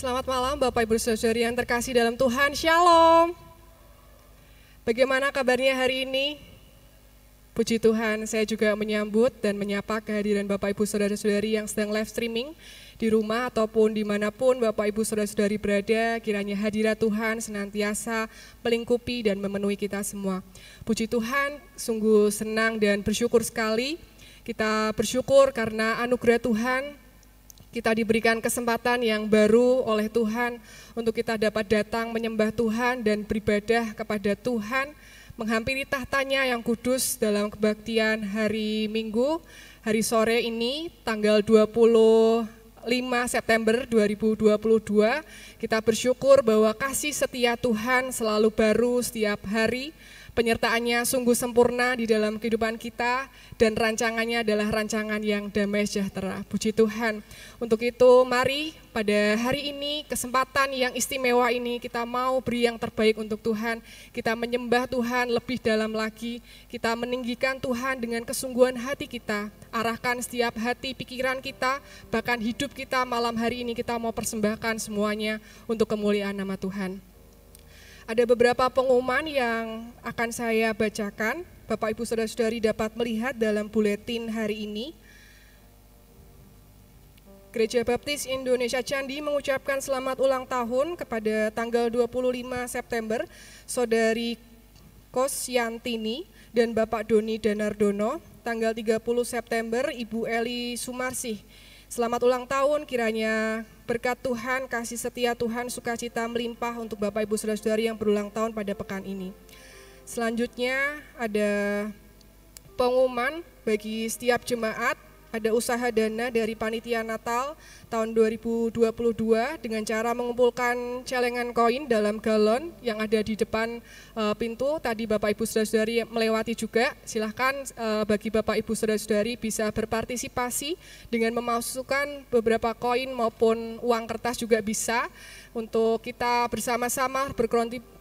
Selamat malam Bapak Ibu Saudari yang terkasih dalam Tuhan. Shalom. Bagaimana kabarnya hari ini? Puji Tuhan, saya juga menyambut dan menyapa kehadiran Bapak Ibu Saudara-saudari yang sedang live streaming di rumah ataupun di mana pun Bapak Ibu Saudara-saudari berada, kiranya hadirat Tuhan senantiasa melingkupi dan memenuhi kita semua. Puji Tuhan, sungguh senang dan bersyukur sekali. Kita bersyukur karena anugerah Tuhan kita diberikan kesempatan yang baru oleh Tuhan untuk kita dapat datang menyembah Tuhan dan beribadah kepada Tuhan, menghampiri tahtanya yang kudus dalam kebaktian hari Minggu, hari sore ini tanggal 25 September 2022. Kita bersyukur bahwa kasih setia Tuhan selalu baru setiap hari, penyertaannya sungguh sempurna di dalam kehidupan kita dan rancangannya adalah rancangan yang damai sejahtera. Puji Tuhan. Untuk itu mari pada hari ini kesempatan yang istimewa ini kita mau beri yang terbaik untuk Tuhan. Kita menyembah Tuhan lebih dalam lagi. Kita meninggikan Tuhan dengan kesungguhan hati kita. Arahkan setiap hati pikiran kita, bahkan hidup kita malam hari ini kita mau persembahkan semuanya untuk kemuliaan nama Tuhan. Ada beberapa pengumuman yang akan saya bacakan. Bapak Ibu Saudara-saudari dapat melihat dalam buletin hari ini. Gereja Baptis Indonesia Candi mengucapkan selamat ulang tahun kepada tanggal 25 September Saudari Kosyantini dan Bapak Doni Danardono, tanggal 30 September Ibu Eli Sumarsih. Selamat ulang tahun kiranya berkat Tuhan, kasih setia Tuhan, sukacita melimpah untuk Bapak Ibu Saudara-saudari yang berulang tahun pada pekan ini. Selanjutnya ada pengumuman bagi setiap jemaat, ada usaha dana dari panitia Natal tahun 2022 dengan cara mengumpulkan celengan koin dalam galon yang ada di depan uh, pintu. Tadi Bapak Ibu Saudara-saudari melewati juga. Silahkan uh, bagi Bapak Ibu Saudara-saudari bisa berpartisipasi dengan memasukkan beberapa koin maupun uang kertas juga bisa untuk kita bersama-sama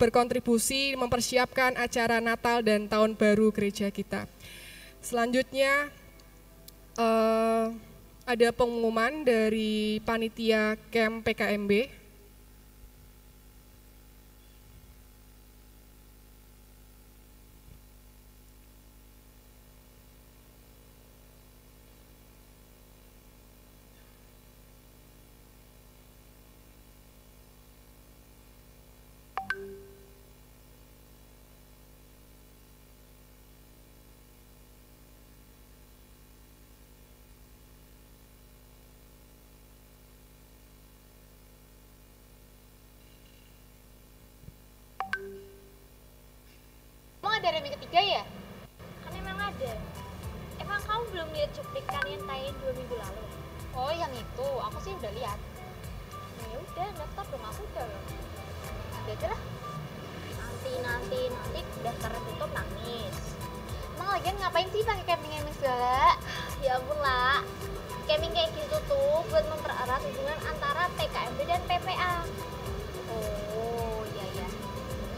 berkontribusi mempersiapkan acara Natal dan Tahun Baru gereja kita. Selanjutnya uh, ada pengumuman dari panitia camp PKMB ada Remi ketiga ya? Kan emang ada. Emang kamu belum lihat cuplikan yang tayang dua minggu lalu? Oh yang itu, aku sih udah lihat. Nah, ya udah, daftar dong aku udah. Nanti aja lah. Nanti nanti nanti daftar tutup nangis. Emang lagi ngapain sih pakai camping camping segala? Ya ampun lah. Camping kayak gitu tuh buat mempererat hubungan antara TKMB dan PPA. Oh iya iya.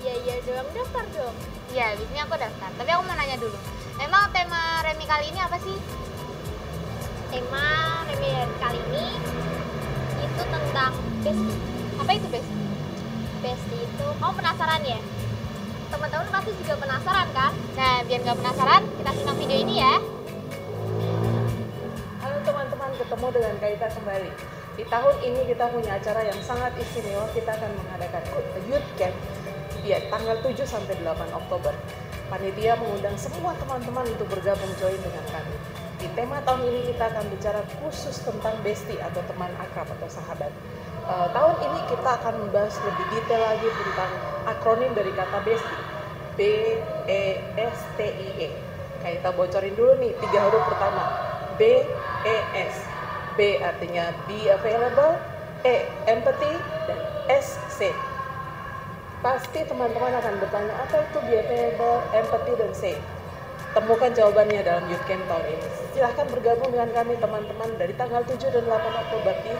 Iya iya dong daftar dong. Iya, ini aku daftar. Tapi aku mau nanya dulu. Emang tema Remi kali ini apa sih? Tema Remi kali ini itu tentang besti. Apa itu besti? Besti itu, kamu penasaran ya? Teman-teman pasti juga penasaran kan? Nah, biar nggak penasaran, kita simak video ini ya. Halo teman-teman, ketemu dengan Kaita kembali. Di tahun ini kita punya acara yang sangat istimewa. Kita akan mengadakan Youth Camp ya tanggal 7 sampai 8 Oktober. Panitia mengundang semua teman-teman untuk bergabung join dengan kami. Di tema tahun ini kita akan bicara khusus tentang bestie atau teman akrab atau sahabat. Uh, tahun ini kita akan membahas lebih detail lagi tentang akronim dari kata bestie. B E S T I E. Kayak kita bocorin dulu nih tiga huruf pertama. B E S. B artinya be available, E empathy, dan S C Pasti teman-teman akan bertanya, apa itu behavioral, empathy, dan safe? Temukan jawabannya dalam Youth Camp tahun ini. Silahkan bergabung dengan kami teman-teman dari tanggal 7 dan 8 Oktober di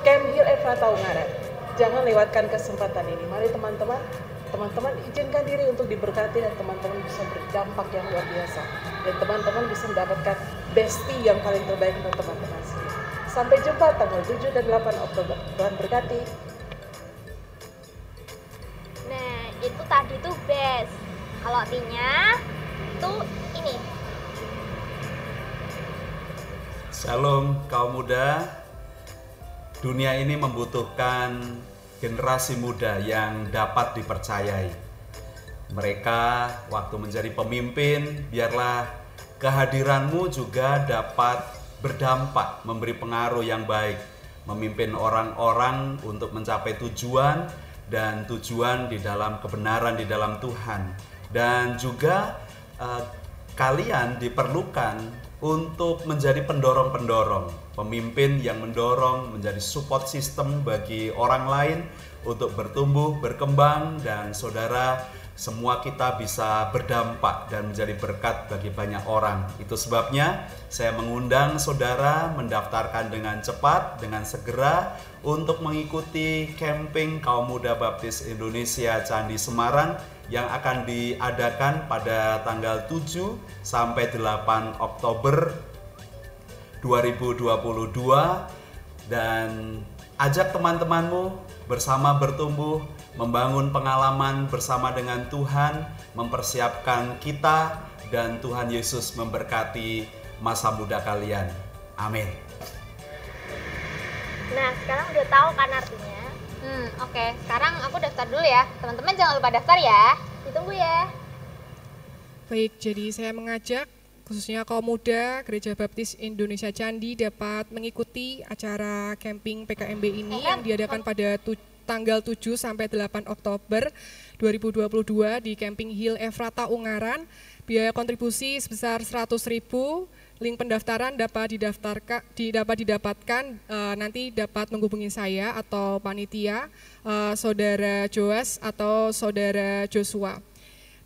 Camp Hill Efrata Ungaran. Jangan lewatkan kesempatan ini. Mari teman-teman, teman-teman izinkan diri untuk diberkati dan teman-teman bisa berdampak yang luar biasa. Dan teman-teman bisa mendapatkan bestie yang paling terbaik untuk teman-teman sendiri. Sampai jumpa tanggal 7 dan 8 Oktober. Tuhan berkati. Itu tadi tuh best. Kalau artinya itu ini. Shalom kaum muda. Dunia ini membutuhkan generasi muda yang dapat dipercayai. Mereka waktu menjadi pemimpin, biarlah kehadiranmu juga dapat berdampak, memberi pengaruh yang baik, memimpin orang-orang untuk mencapai tujuan dan tujuan di dalam kebenaran di dalam Tuhan. Dan juga eh, kalian diperlukan untuk menjadi pendorong-pendorong, pemimpin yang mendorong menjadi support system bagi orang lain untuk bertumbuh, berkembang dan saudara semua kita bisa berdampak dan menjadi berkat bagi banyak orang. Itu sebabnya saya mengundang saudara mendaftarkan dengan cepat, dengan segera untuk mengikuti camping kaum muda baptis Indonesia Candi Semarang yang akan diadakan pada tanggal 7 sampai 8 Oktober 2022 dan ajak teman-temanmu bersama bertumbuh membangun pengalaman bersama dengan Tuhan, mempersiapkan kita dan Tuhan Yesus memberkati masa muda kalian. Amin. Nah, sekarang udah tahu kan artinya? Hmm, oke. Sekarang aku daftar dulu ya. Teman-teman jangan lupa daftar ya. Ditunggu ya. Baik, jadi saya mengajak khususnya kaum muda Gereja Baptis Indonesia Candi dapat mengikuti acara camping PKMB ini yang diadakan pada tu- tanggal 7 sampai 8 Oktober 2022 di Camping Hill Efrata Ungaran. Biaya kontribusi sebesar 100.000. Link pendaftaran dapat didaftarkan di, dapat didapatkan eh, nanti dapat menghubungi saya atau panitia eh, saudara Joas atau saudara Joshua.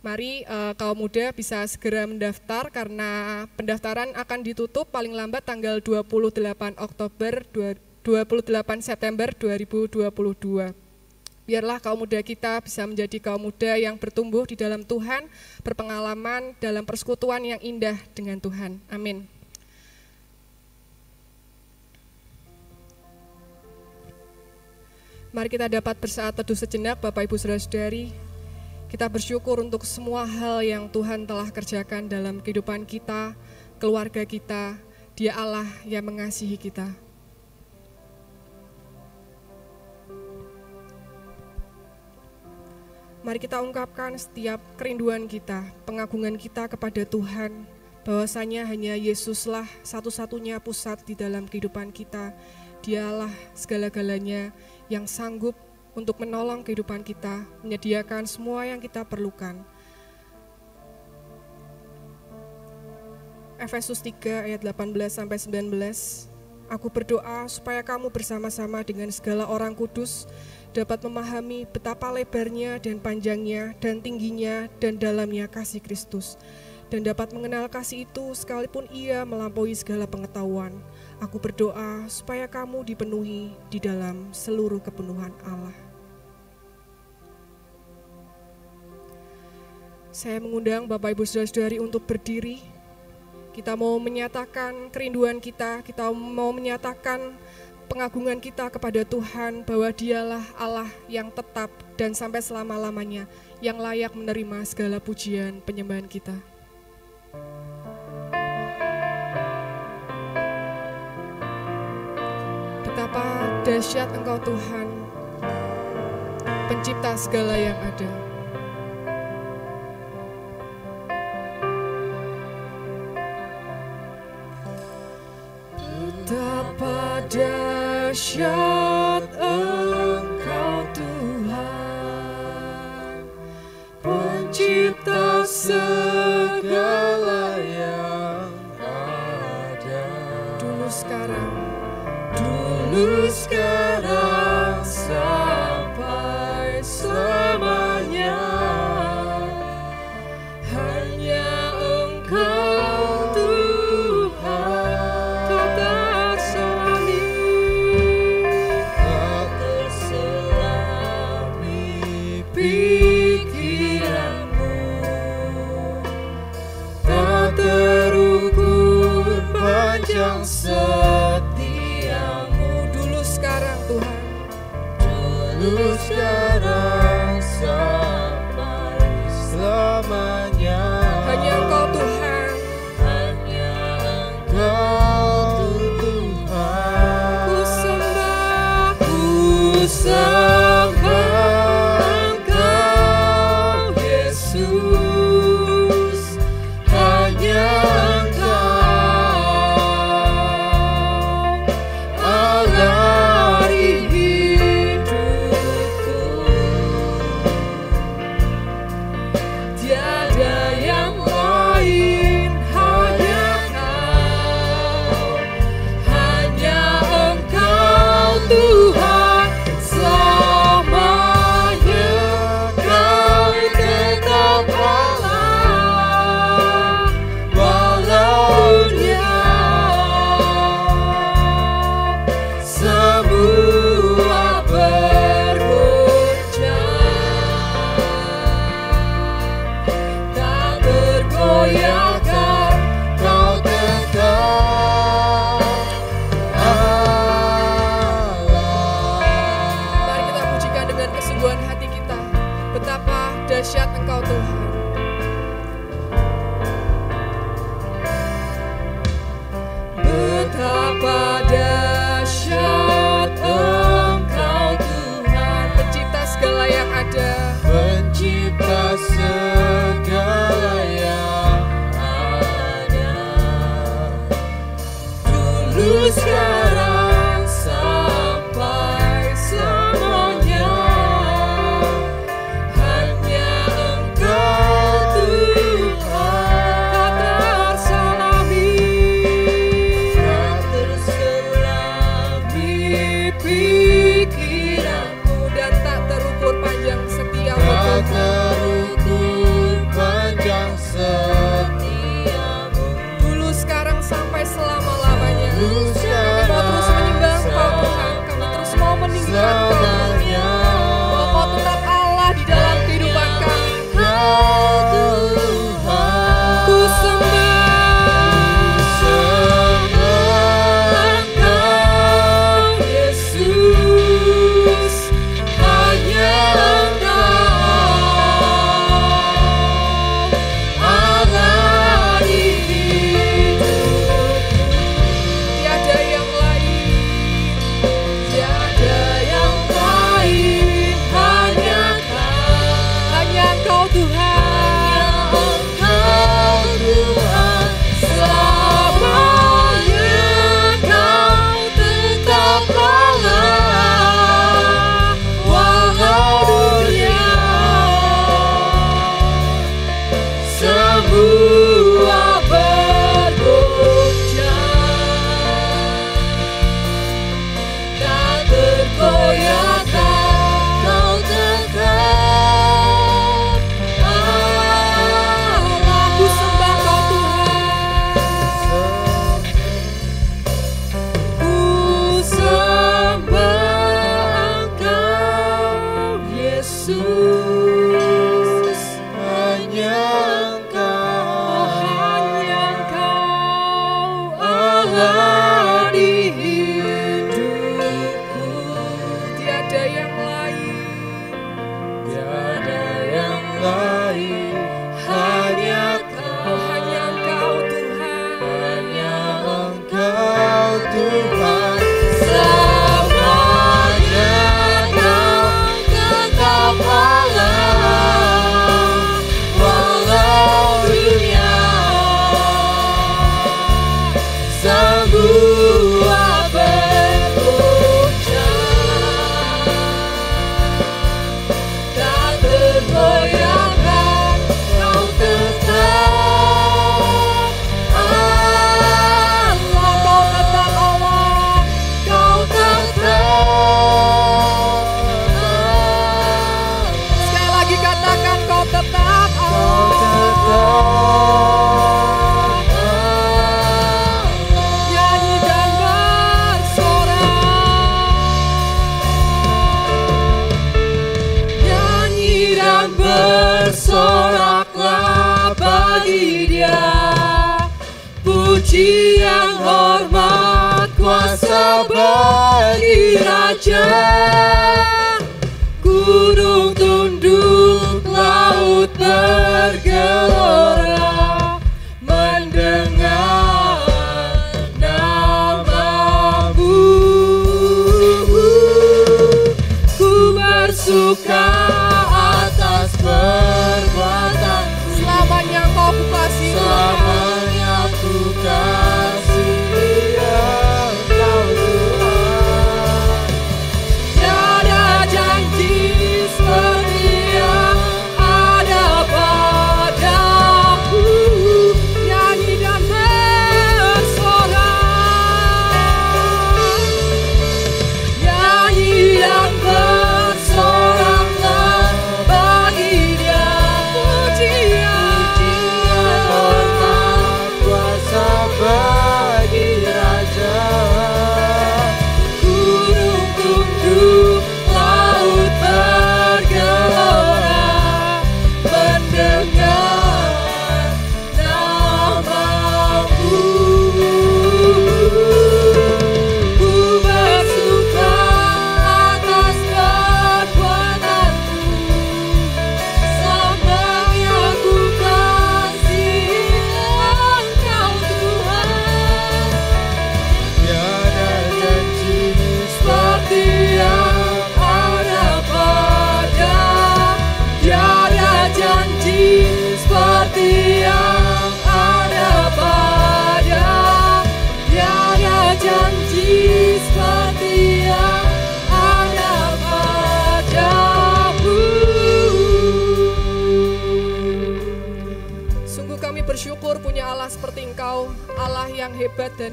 Mari eh, kaum muda bisa segera mendaftar karena pendaftaran akan ditutup paling lambat tanggal 28 Oktober dua- 28 September 2022. Biarlah kaum muda kita bisa menjadi kaum muda yang bertumbuh di dalam Tuhan, berpengalaman dalam persekutuan yang indah dengan Tuhan. Amin. Mari kita dapat bersaat teduh sejenak Bapak Ibu Saudara-saudari. Kita bersyukur untuk semua hal yang Tuhan telah kerjakan dalam kehidupan kita, keluarga kita. Dia Allah yang mengasihi kita. Mari kita ungkapkan setiap kerinduan kita, pengagungan kita kepada Tuhan, bahwasanya hanya Yesuslah satu-satunya pusat di dalam kehidupan kita. Dialah segala-galanya yang sanggup untuk menolong kehidupan kita, menyediakan semua yang kita perlukan. Efesus 3 ayat 18 sampai 19. Aku berdoa supaya kamu bersama-sama dengan segala orang kudus dapat memahami betapa lebarnya dan panjangnya dan tingginya dan dalamnya kasih Kristus dan dapat mengenal kasih itu sekalipun ia melampaui segala pengetahuan. Aku berdoa supaya kamu dipenuhi di dalam seluruh kepenuhan Allah. Saya mengundang Bapak Ibu Saudara-saudari untuk berdiri. Kita mau menyatakan kerinduan kita, kita mau menyatakan pengagungan kita kepada Tuhan bahwa dialah Allah yang tetap dan sampai selama-lamanya yang layak menerima segala pujian penyembahan kita. Betapa dahsyat Engkau Tuhan, pencipta segala yang ada. Betapa dahsyat Engkau Tuhan, pencipta segala yang ada. Dulu sekarang, dulu sekarang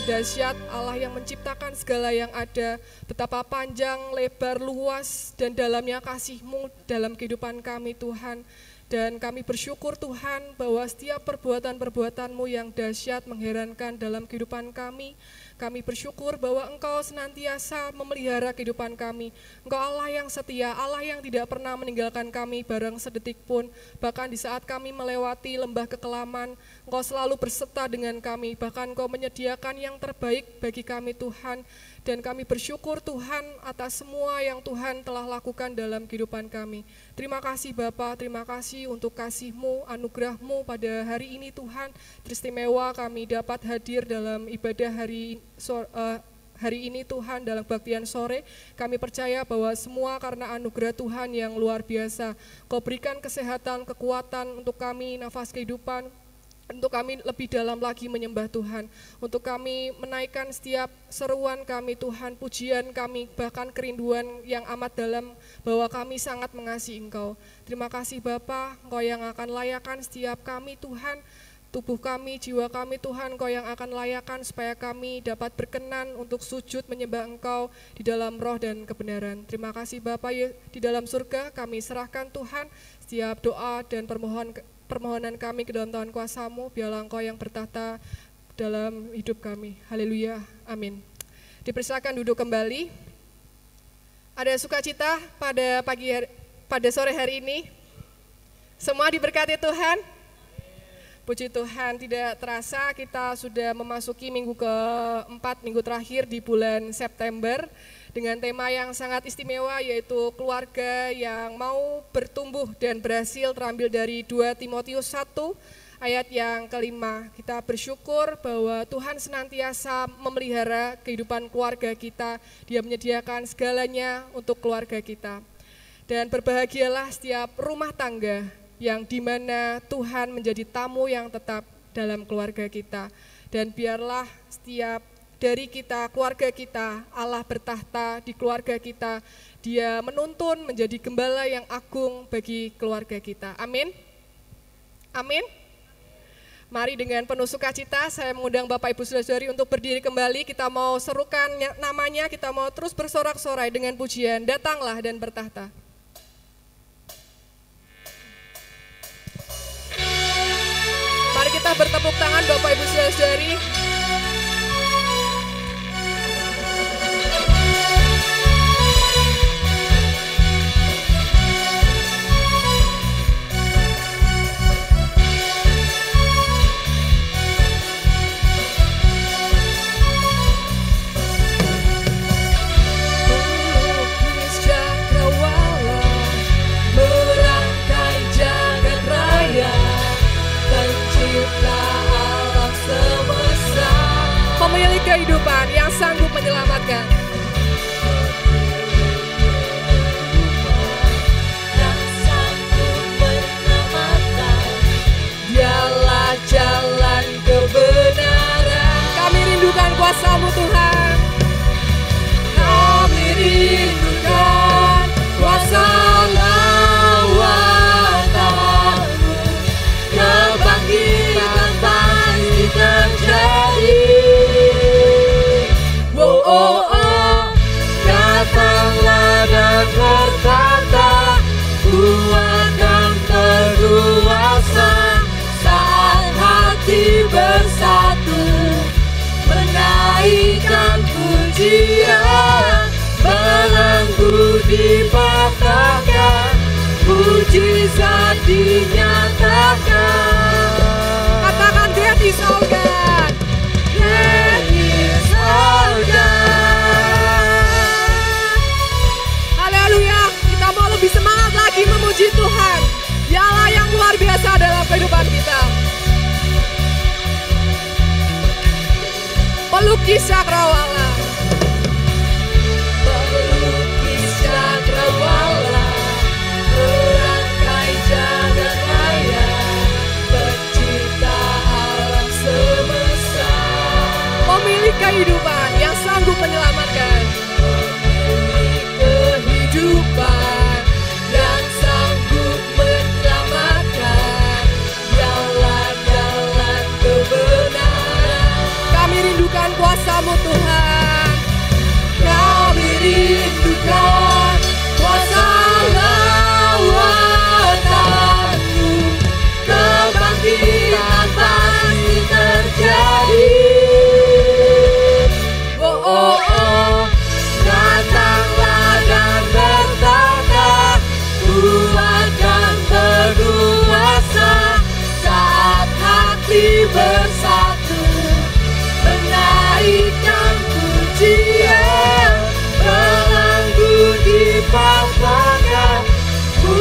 dahsyat, Allah yang menciptakan segala yang ada, betapa panjang, lebar, luas, dan dalamnya kasih-Mu dalam kehidupan kami Tuhan. Dan kami bersyukur Tuhan bahwa setiap perbuatan-perbuatan-Mu yang dahsyat mengherankan dalam kehidupan kami, kami bersyukur bahwa Engkau senantiasa memelihara kehidupan kami. Engkau Allah yang setia, Allah yang tidak pernah meninggalkan kami bareng sedetik pun. Bahkan di saat kami melewati lembah kekelaman, Engkau selalu berserta dengan kami. Bahkan Engkau menyediakan yang terbaik bagi kami Tuhan. Dan kami bersyukur Tuhan atas semua yang Tuhan telah lakukan dalam kehidupan kami. Terima kasih Bapa, terima kasih untuk kasih-Mu, anugerah-Mu pada hari ini Tuhan. Teristimewa kami dapat hadir dalam ibadah hari eh, hari ini Tuhan dalam baktian sore. Kami percaya bahwa semua karena anugerah Tuhan yang luar biasa. Kau berikan kesehatan, kekuatan untuk kami, nafas kehidupan, untuk kami lebih dalam lagi menyembah Tuhan, untuk kami menaikkan setiap seruan kami Tuhan, pujian kami, bahkan kerinduan yang amat dalam bahwa kami sangat mengasihi Engkau. Terima kasih Bapa, Engkau yang akan layakan setiap kami Tuhan, tubuh kami, jiwa kami Tuhan, Engkau yang akan layakan supaya kami dapat berkenan untuk sujud menyembah Engkau di dalam roh dan kebenaran. Terima kasih Bapa Ye- di dalam surga kami serahkan Tuhan setiap doa dan permohonan permohonan kami ke dalam Tuhan kuasamu, biarlah Engkau yang bertata dalam hidup kami. Haleluya, amin. Dipersilakan duduk kembali. Ada sukacita pada pagi hari, pada sore hari ini. Semua diberkati Tuhan. Puji Tuhan, tidak terasa kita sudah memasuki minggu keempat, minggu terakhir di bulan September dengan tema yang sangat istimewa yaitu keluarga yang mau bertumbuh dan berhasil terambil dari 2 Timotius 1 ayat yang kelima. Kita bersyukur bahwa Tuhan senantiasa memelihara kehidupan keluarga kita. Dia menyediakan segalanya untuk keluarga kita. Dan berbahagialah setiap rumah tangga yang di mana Tuhan menjadi tamu yang tetap dalam keluarga kita. Dan biarlah setiap dari kita, keluarga kita, Allah bertahta di keluarga kita. Dia menuntun menjadi gembala yang agung bagi keluarga kita. Amin. Amin. Mari dengan penuh sukacita saya mengundang Bapak Ibu Saudari untuk berdiri kembali. Kita mau serukan namanya, kita mau terus bersorak-sorai dengan pujian. Datanglah dan bertahta. Mari kita bertepuk tangan Bapak Ibu Saudari.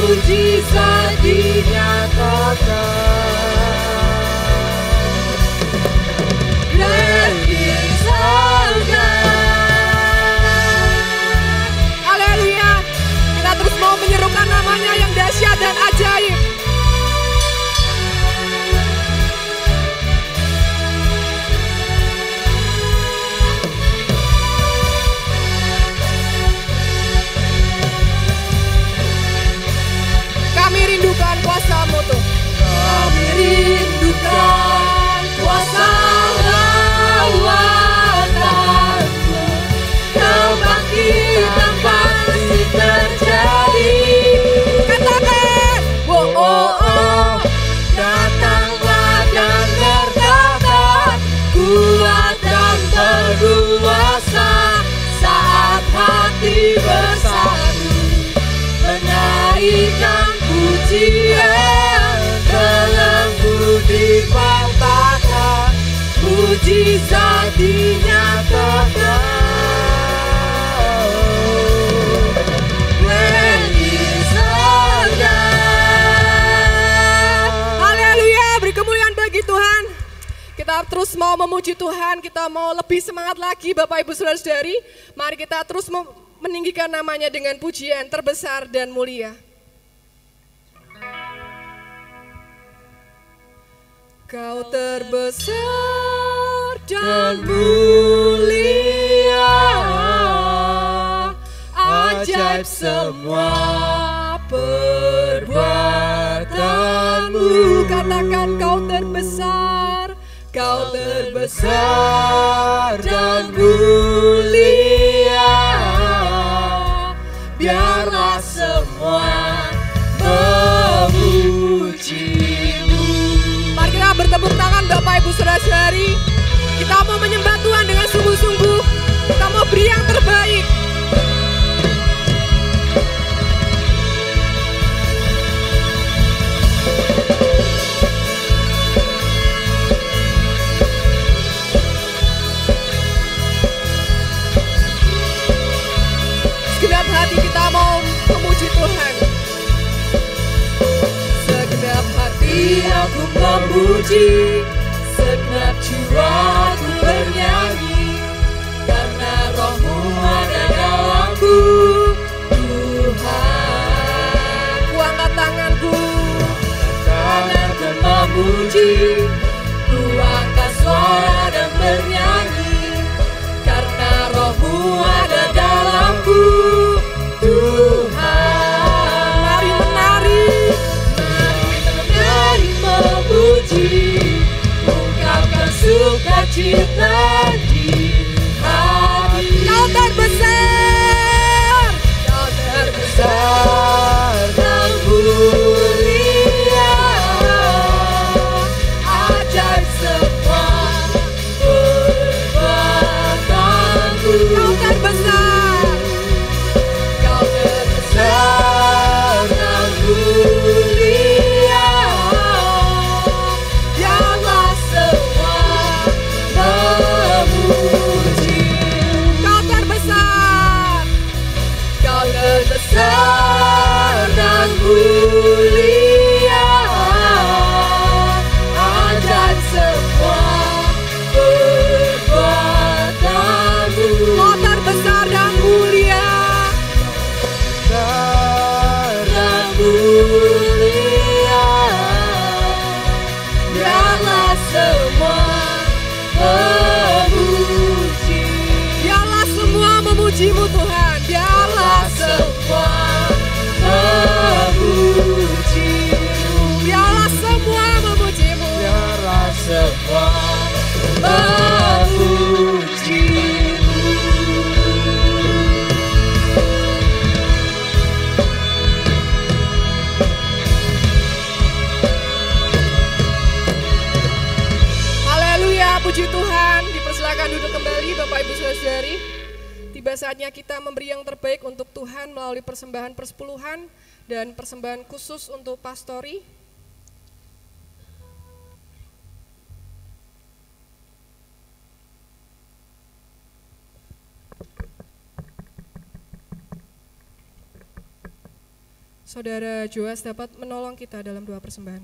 puji saat Давид. bisa dinyatakan. kita terus mau memuji Tuhan, kita mau lebih semangat lagi Bapak Ibu Saudara-saudari. Mari kita terus meninggikan namanya dengan pujian terbesar dan mulia. Kau terbesar dan mulia ajaib semua perbuatanmu. Katakan kau terbesar kau terbesar dan mulia. Biarlah semua memujimu. Mari kita bertepuk tangan Bapak Ibu Saudara-saudari. Kita mau menyembah Tuhan dengan sungguh-sungguh. Kita mau beri yang terbaik. Segenap hati kita mau memuji Tuhan. Segenap hati aku memuji ti. Saatnya kita memberi yang terbaik untuk Tuhan melalui persembahan persepuluhan dan persembahan khusus untuk pastori. Saudara Joas dapat menolong kita dalam dua persembahan.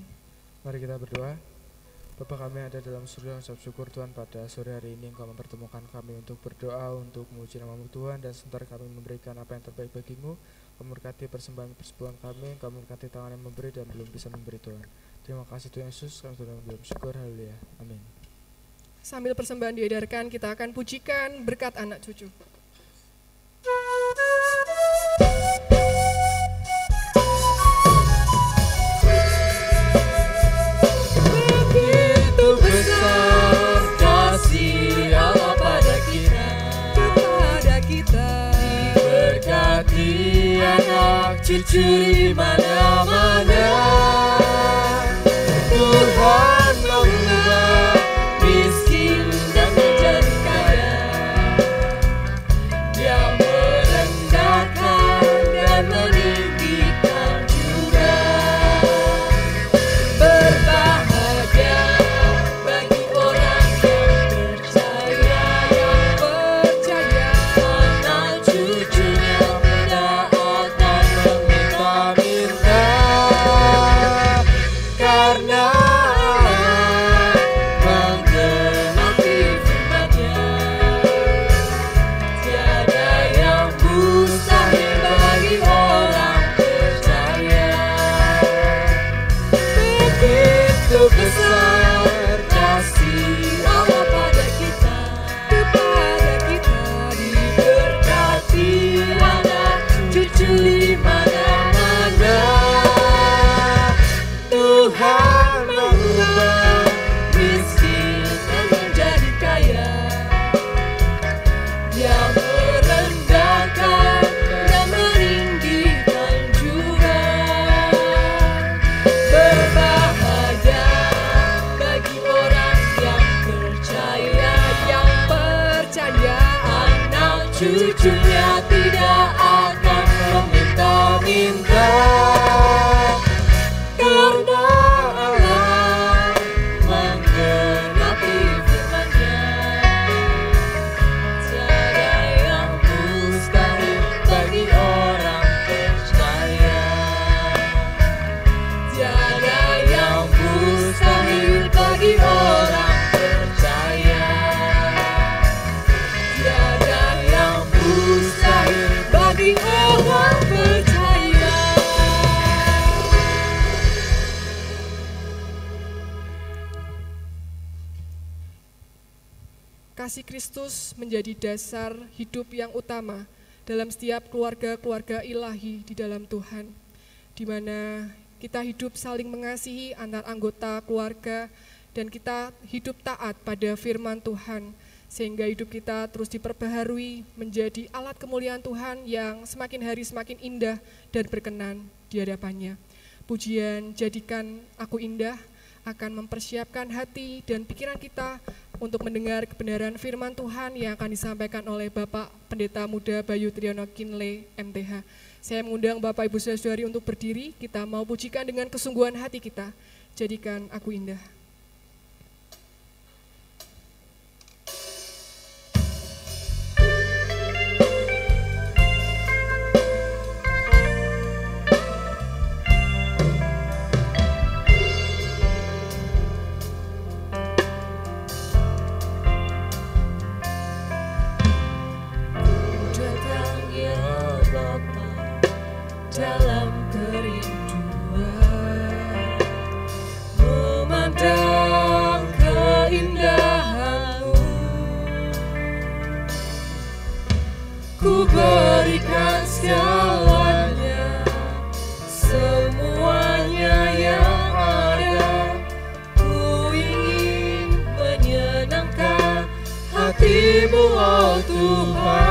Mari kita berdoa. Bapa kami ada dalam surga, ucap syukur Tuhan pada sore hari ini Engkau mempertemukan kami untuk berdoa, untuk memuji namamu Tuhan Dan sebentar kami memberikan apa yang terbaik bagimu. Kamu berkati persembahan persepuluhan kami, kamu berkati tangan yang memberi dan belum bisa memberi Tuhan. Terima kasih Tuhan Yesus, kami sudah mengucap syukur, haleluya, amin. Sambil persembahan diedarkan, kita akan pujikan berkat anak cucu. Anak cucu di mana-mana Kristus menjadi dasar hidup yang utama dalam setiap keluarga-keluarga ilahi di dalam Tuhan, di mana kita hidup saling mengasihi antar anggota keluarga dan kita hidup taat pada firman Tuhan, sehingga hidup kita terus diperbaharui menjadi alat kemuliaan Tuhan yang semakin hari semakin indah dan berkenan di hadapannya. Pujian jadikan aku indah akan mempersiapkan hati dan pikiran kita untuk mendengar kebenaran firman Tuhan yang akan disampaikan oleh Bapak Pendeta Muda Bayu Triyono Kinle MTH. Saya mengundang Bapak Ibu Saudari untuk berdiri, kita mau pujikan dengan kesungguhan hati kita. Jadikan aku indah. ku berikan segalanya. Semuanya yang ada ku ingin menyenangkan hatimu oh Tuhan.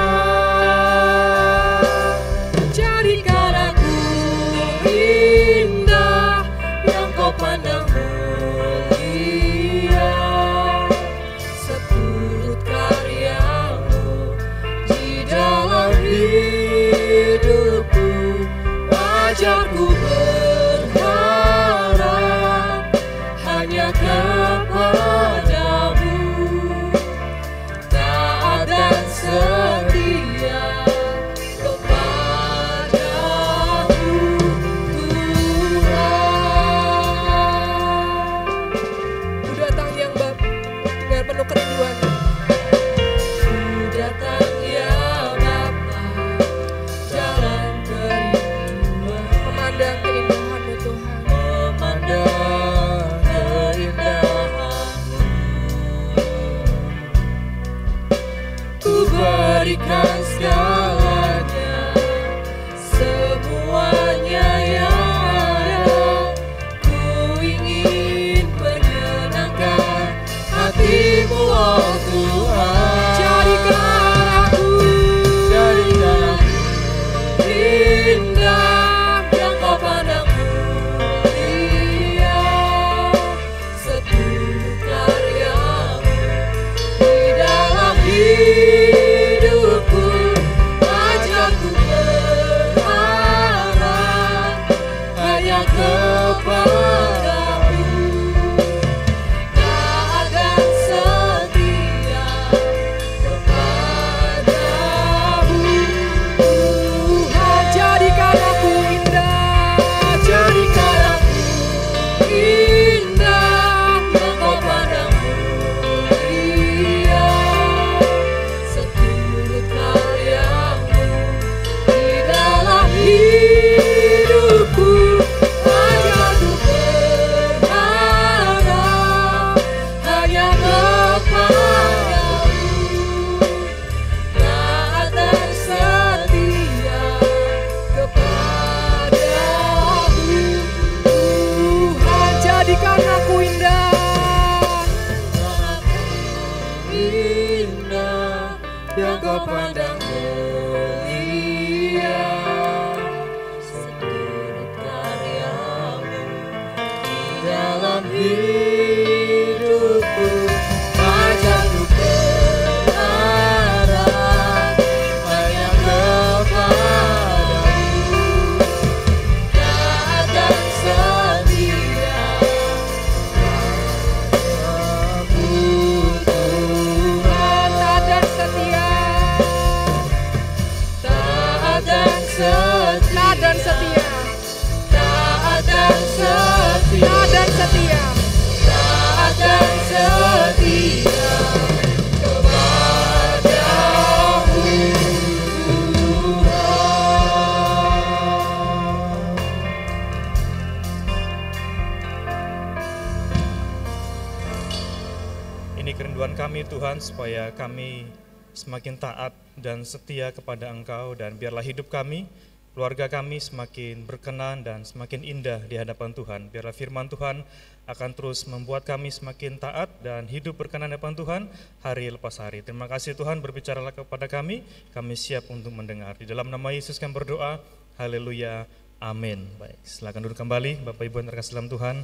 Semakin taat dan setia kepada Engkau dan biarlah hidup kami, keluarga kami semakin berkenan dan semakin indah di hadapan Tuhan. Biarlah firman Tuhan akan terus membuat kami semakin taat dan hidup berkenan di hadapan Tuhan hari lepas hari. Terima kasih Tuhan berbicaralah kepada kami, kami siap untuk mendengar. Di dalam nama Yesus kami berdoa, haleluya, amin. Baik, silakan duduk kembali Bapak Ibu yang terkasih dalam Tuhan.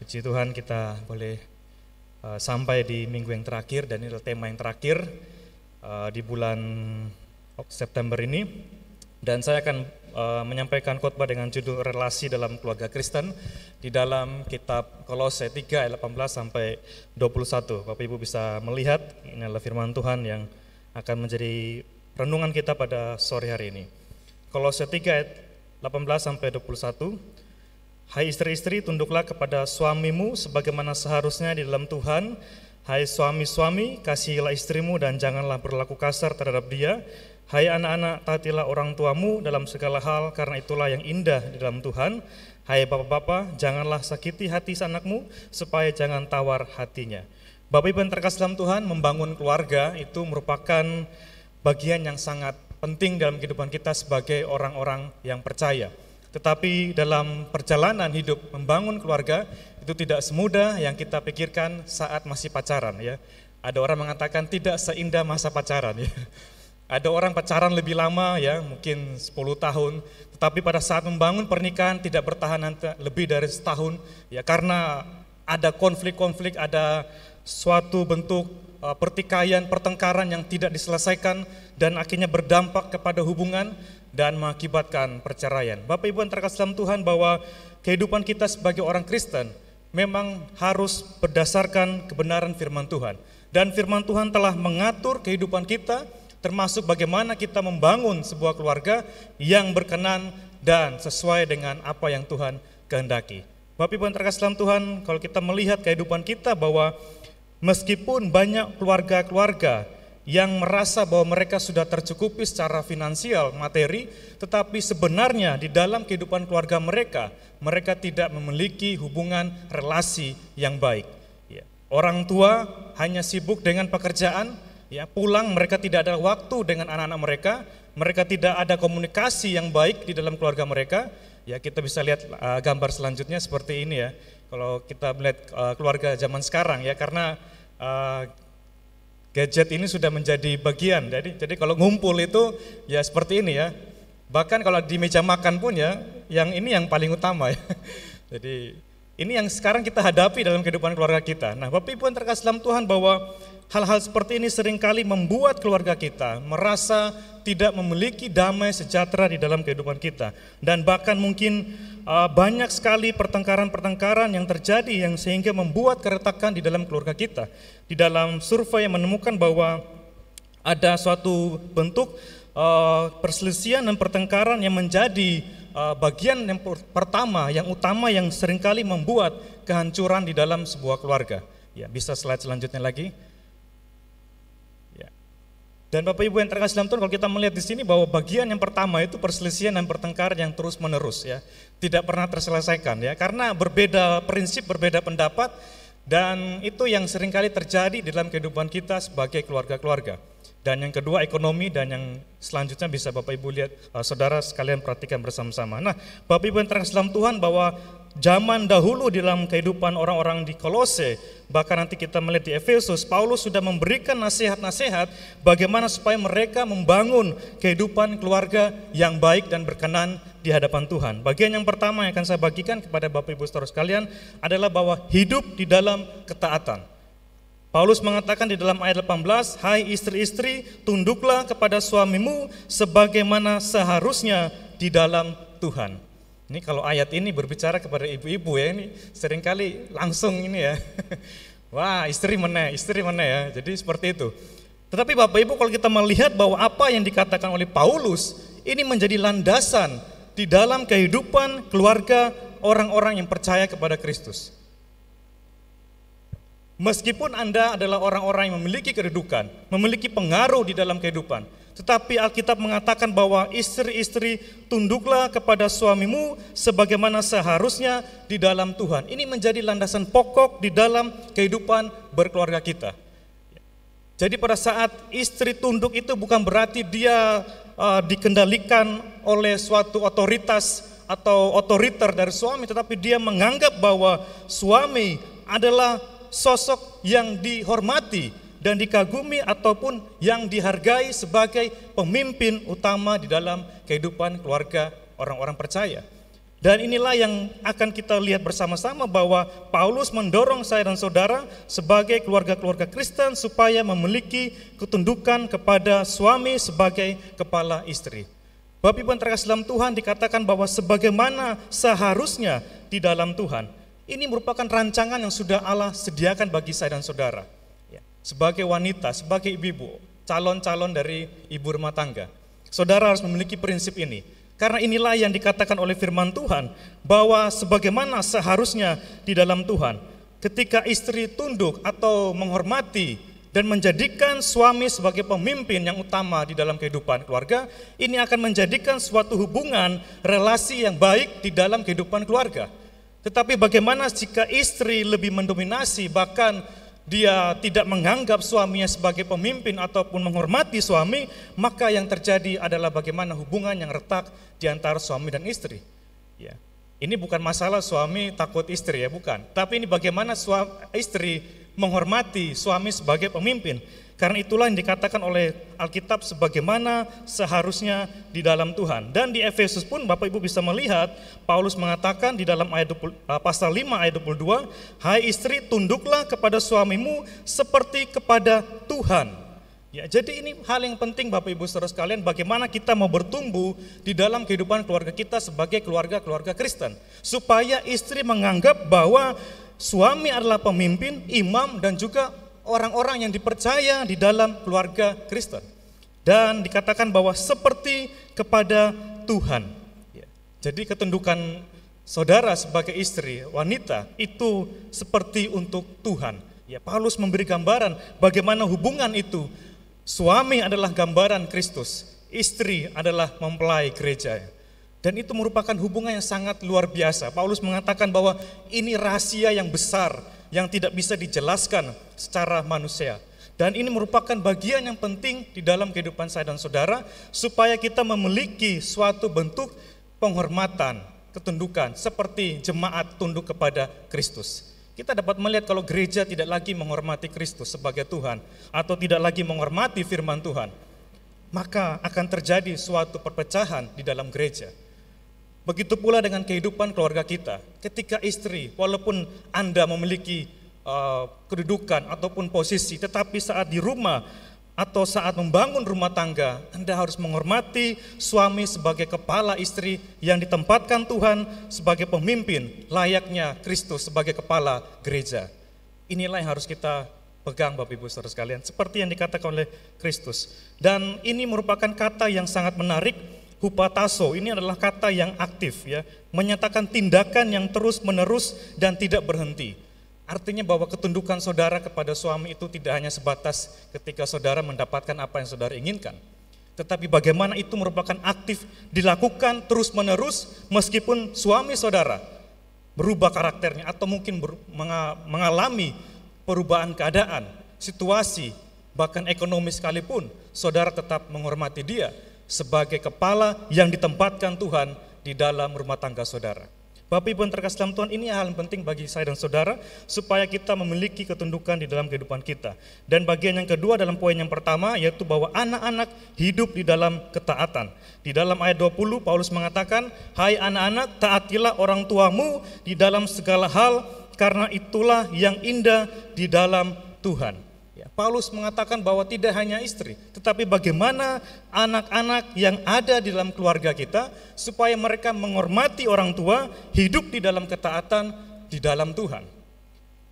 Puji Tuhan kita boleh uh, sampai di minggu yang terakhir dan ini adalah tema yang terakhir uh, di bulan September ini dan saya akan uh, menyampaikan khotbah dengan judul relasi dalam keluarga Kristen di dalam kitab Kolose 3 ayat 18 sampai 21. Bapak Ibu bisa melihat ini adalah firman Tuhan yang akan menjadi renungan kita pada sore hari ini. Kolose 3 ayat 18 sampai 21 Hai istri-istri, tunduklah kepada suamimu sebagaimana seharusnya di dalam Tuhan. Hai suami-suami, kasihilah istrimu dan janganlah berlaku kasar terhadap dia. Hai anak-anak, taatilah orang tuamu dalam segala hal karena itulah yang indah di dalam Tuhan. Hai bapak-bapak, janganlah sakiti hati anakmu supaya jangan tawar hatinya. Bapak Ibu yang terkasih dalam Tuhan, membangun keluarga itu merupakan bagian yang sangat penting dalam kehidupan kita sebagai orang-orang yang percaya. Tetapi dalam perjalanan hidup membangun keluarga itu tidak semudah yang kita pikirkan saat masih pacaran ya. Ada orang mengatakan tidak seindah masa pacaran ya. Ada orang pacaran lebih lama ya, mungkin 10 tahun, tetapi pada saat membangun pernikahan tidak bertahan lebih dari setahun ya karena ada konflik-konflik, ada suatu bentuk uh, pertikaian, pertengkaran yang tidak diselesaikan dan akhirnya berdampak kepada hubungan dan mengakibatkan perceraian. Bapak Ibu yang terkasih dalam Tuhan bahwa kehidupan kita sebagai orang Kristen memang harus berdasarkan kebenaran firman Tuhan. Dan firman Tuhan telah mengatur kehidupan kita termasuk bagaimana kita membangun sebuah keluarga yang berkenan dan sesuai dengan apa yang Tuhan kehendaki. Bapak Ibu yang terkasih dalam Tuhan, kalau kita melihat kehidupan kita bahwa meskipun banyak keluarga-keluarga yang merasa bahwa mereka sudah tercukupi secara finansial, materi, tetapi sebenarnya di dalam kehidupan keluarga mereka, mereka tidak memiliki hubungan relasi yang baik. Ya. Orang tua hanya sibuk dengan pekerjaan, ya pulang mereka tidak ada waktu dengan anak-anak mereka, mereka tidak ada komunikasi yang baik di dalam keluarga mereka. Ya kita bisa lihat uh, gambar selanjutnya seperti ini ya. Kalau kita melihat uh, keluarga zaman sekarang ya, karena uh, gadget ini sudah menjadi bagian. Jadi jadi kalau ngumpul itu ya seperti ini ya. Bahkan kalau di meja makan pun ya, yang ini yang paling utama ya. Jadi ini yang sekarang kita hadapi dalam kehidupan keluarga kita. Nah, Bapak Ibu yang terkasih dalam Tuhan bahwa hal-hal seperti ini sering kali membuat keluarga kita merasa tidak memiliki damai sejahtera di dalam kehidupan kita. Dan bahkan mungkin uh, banyak sekali pertengkaran-pertengkaran yang terjadi yang sehingga membuat keretakan di dalam keluarga kita. Di dalam survei yang menemukan bahwa ada suatu bentuk uh, perselisihan dan pertengkaran yang menjadi uh, bagian yang pertama, yang utama yang sering kali membuat kehancuran di dalam sebuah keluarga. Ya, bisa slide selanjutnya lagi. Dan Bapak Ibu yang terkasih dalam Tuhan, kalau kita melihat di sini bahwa bagian yang pertama itu perselisihan dan pertengkaran yang terus menerus ya, tidak pernah terselesaikan ya, karena berbeda prinsip, berbeda pendapat, dan itu yang sering kali terjadi di dalam kehidupan kita sebagai keluarga-keluarga. Dan yang kedua ekonomi dan yang selanjutnya bisa Bapak Ibu lihat uh, saudara sekalian perhatikan bersama-sama. Nah, Bapak Ibu yang terkasih dalam Tuhan bahwa zaman dahulu di dalam kehidupan orang-orang di Kolose, bahkan nanti kita melihat di Efesus, Paulus sudah memberikan nasihat-nasihat bagaimana supaya mereka membangun kehidupan keluarga yang baik dan berkenan di hadapan Tuhan. Bagian yang pertama yang akan saya bagikan kepada Bapak Ibu Saudara sekalian adalah bahwa hidup di dalam ketaatan. Paulus mengatakan di dalam ayat 18, "Hai istri-istri, tunduklah kepada suamimu sebagaimana seharusnya di dalam Tuhan." Ini kalau ayat ini berbicara kepada ibu-ibu ya, ini sering kali langsung ini ya. Wah, istri mana, istri mana ya. Jadi seperti itu. Tetapi Bapak Ibu kalau kita melihat bahwa apa yang dikatakan oleh Paulus ini menjadi landasan di dalam kehidupan keluarga orang-orang yang percaya kepada Kristus. Meskipun Anda adalah orang-orang yang memiliki kedudukan, memiliki pengaruh di dalam kehidupan, tetapi Alkitab mengatakan bahwa istri-istri tunduklah kepada suamimu sebagaimana seharusnya di dalam Tuhan. Ini menjadi landasan pokok di dalam kehidupan berkeluarga kita. Jadi pada saat istri tunduk itu bukan berarti dia uh, dikendalikan oleh suatu otoritas atau otoriter dari suami, tetapi dia menganggap bahwa suami adalah sosok yang dihormati dan dikagumi ataupun yang dihargai sebagai pemimpin utama di dalam kehidupan keluarga orang-orang percaya. Dan inilah yang akan kita lihat bersama-sama bahwa Paulus mendorong saya dan saudara sebagai keluarga-keluarga Kristen supaya memiliki ketundukan kepada suami sebagai kepala istri. Bapak Ibu terkasih dalam Tuhan dikatakan bahwa sebagaimana seharusnya di dalam Tuhan. Ini merupakan rancangan yang sudah Allah sediakan bagi saya dan saudara. Sebagai wanita, sebagai ibu-ibu, calon-calon dari ibu rumah tangga. Saudara harus memiliki prinsip ini karena inilah yang dikatakan oleh firman Tuhan bahwa sebagaimana seharusnya di dalam Tuhan, ketika istri tunduk atau menghormati dan menjadikan suami sebagai pemimpin yang utama di dalam kehidupan keluarga, ini akan menjadikan suatu hubungan relasi yang baik di dalam kehidupan keluarga. Tetapi bagaimana jika istri lebih mendominasi bahkan dia tidak menganggap suaminya sebagai pemimpin ataupun menghormati suami, maka yang terjadi adalah bagaimana hubungan yang retak di antara suami dan istri. Ya. Ini bukan masalah suami takut istri ya, bukan. Tapi ini bagaimana suami, istri menghormati suami sebagai pemimpin. Karena itulah yang dikatakan oleh Alkitab sebagaimana seharusnya di dalam Tuhan. Dan di Efesus pun Bapak Ibu bisa melihat Paulus mengatakan di dalam ayat 20, eh, pasal 5 ayat 22, "Hai istri, tunduklah kepada suamimu seperti kepada Tuhan." Ya, jadi ini hal yang penting Bapak Ibu Saudara sekalian bagaimana kita mau bertumbuh di dalam kehidupan keluarga kita sebagai keluarga-keluarga Kristen supaya istri menganggap bahwa suami adalah pemimpin, imam dan juga orang-orang yang dipercaya di dalam keluarga Kristen. Dan dikatakan bahwa seperti kepada Tuhan. Ya. Jadi ketundukan saudara sebagai istri, wanita itu seperti untuk Tuhan. Ya, Paulus memberi gambaran bagaimana hubungan itu Suami adalah gambaran Kristus, istri adalah mempelai gereja. Dan itu merupakan hubungan yang sangat luar biasa. Paulus mengatakan bahwa ini rahasia yang besar yang tidak bisa dijelaskan secara manusia. Dan ini merupakan bagian yang penting di dalam kehidupan saya dan saudara supaya kita memiliki suatu bentuk penghormatan, ketundukan seperti jemaat tunduk kepada Kristus kita dapat melihat kalau gereja tidak lagi menghormati Kristus sebagai Tuhan atau tidak lagi menghormati firman Tuhan, maka akan terjadi suatu perpecahan di dalam gereja. Begitu pula dengan kehidupan keluarga kita. Ketika istri, walaupun Anda memiliki uh, kedudukan ataupun posisi, tetapi saat di rumah atau saat membangun rumah tangga, Anda harus menghormati suami sebagai kepala istri yang ditempatkan Tuhan sebagai pemimpin, layaknya Kristus sebagai kepala gereja. Inilah yang harus kita pegang Bapak Ibu Saudara sekalian, seperti yang dikatakan oleh Kristus. Dan ini merupakan kata yang sangat menarik, hupataso, ini adalah kata yang aktif ya, menyatakan tindakan yang terus menerus dan tidak berhenti. Artinya bahwa ketundukan saudara kepada suami itu tidak hanya sebatas ketika saudara mendapatkan apa yang saudara inginkan. Tetapi bagaimana itu merupakan aktif dilakukan terus-menerus meskipun suami saudara berubah karakternya atau mungkin ber, mengalami perubahan keadaan, situasi, bahkan ekonomi sekalipun, saudara tetap menghormati dia sebagai kepala yang ditempatkan Tuhan di dalam rumah tangga saudara. Bapak Ibu yang terkasih dalam Tuhan, ini hal yang penting bagi saya dan saudara supaya kita memiliki ketundukan di dalam kehidupan kita. Dan bagian yang kedua dalam poin yang pertama yaitu bahwa anak-anak hidup di dalam ketaatan. Di dalam ayat 20 Paulus mengatakan, "Hai anak-anak, taatilah orang tuamu di dalam segala hal karena itulah yang indah di dalam Tuhan." Paulus mengatakan bahwa tidak hanya istri, tetapi bagaimana anak-anak yang ada di dalam keluarga kita supaya mereka menghormati orang tua, hidup di dalam ketaatan di dalam Tuhan.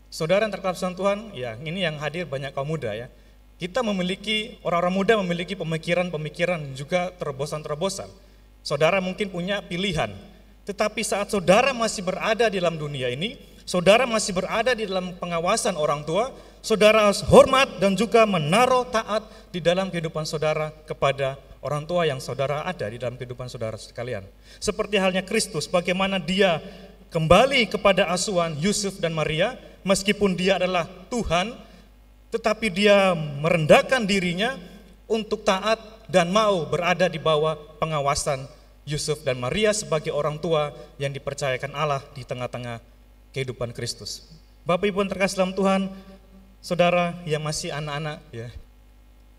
Saudara yang terkasih Tuhan, ya ini yang hadir banyak kaum muda ya. Kita memiliki, orang-orang muda memiliki pemikiran-pemikiran juga terobosan-terobosan. Saudara mungkin punya pilihan, tetapi saat saudara masih berada di dalam dunia ini, saudara masih berada di dalam pengawasan orang tua, saudara hormat dan juga menaruh taat di dalam kehidupan saudara kepada orang tua yang saudara ada di dalam kehidupan saudara sekalian. Seperti halnya Kristus, bagaimana dia kembali kepada asuhan Yusuf dan Maria, meskipun dia adalah Tuhan, tetapi dia merendahkan dirinya untuk taat dan mau berada di bawah pengawasan Yusuf dan Maria sebagai orang tua yang dipercayakan Allah di tengah-tengah kehidupan Kristus. Bapak Ibu yang terkasih dalam Tuhan, saudara yang masih anak-anak ya,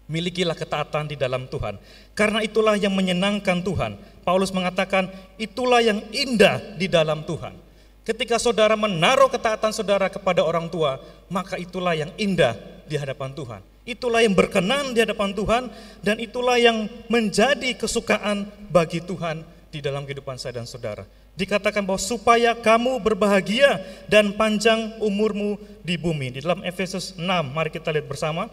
milikilah ketaatan di dalam Tuhan. Karena itulah yang menyenangkan Tuhan. Paulus mengatakan, itulah yang indah di dalam Tuhan. Ketika saudara menaruh ketaatan saudara kepada orang tua, maka itulah yang indah di hadapan Tuhan. Itulah yang berkenan di hadapan Tuhan dan itulah yang menjadi kesukaan bagi Tuhan di dalam kehidupan saya dan saudara dikatakan bahwa supaya kamu berbahagia dan panjang umurmu di bumi. Di dalam Efesus 6, mari kita lihat bersama.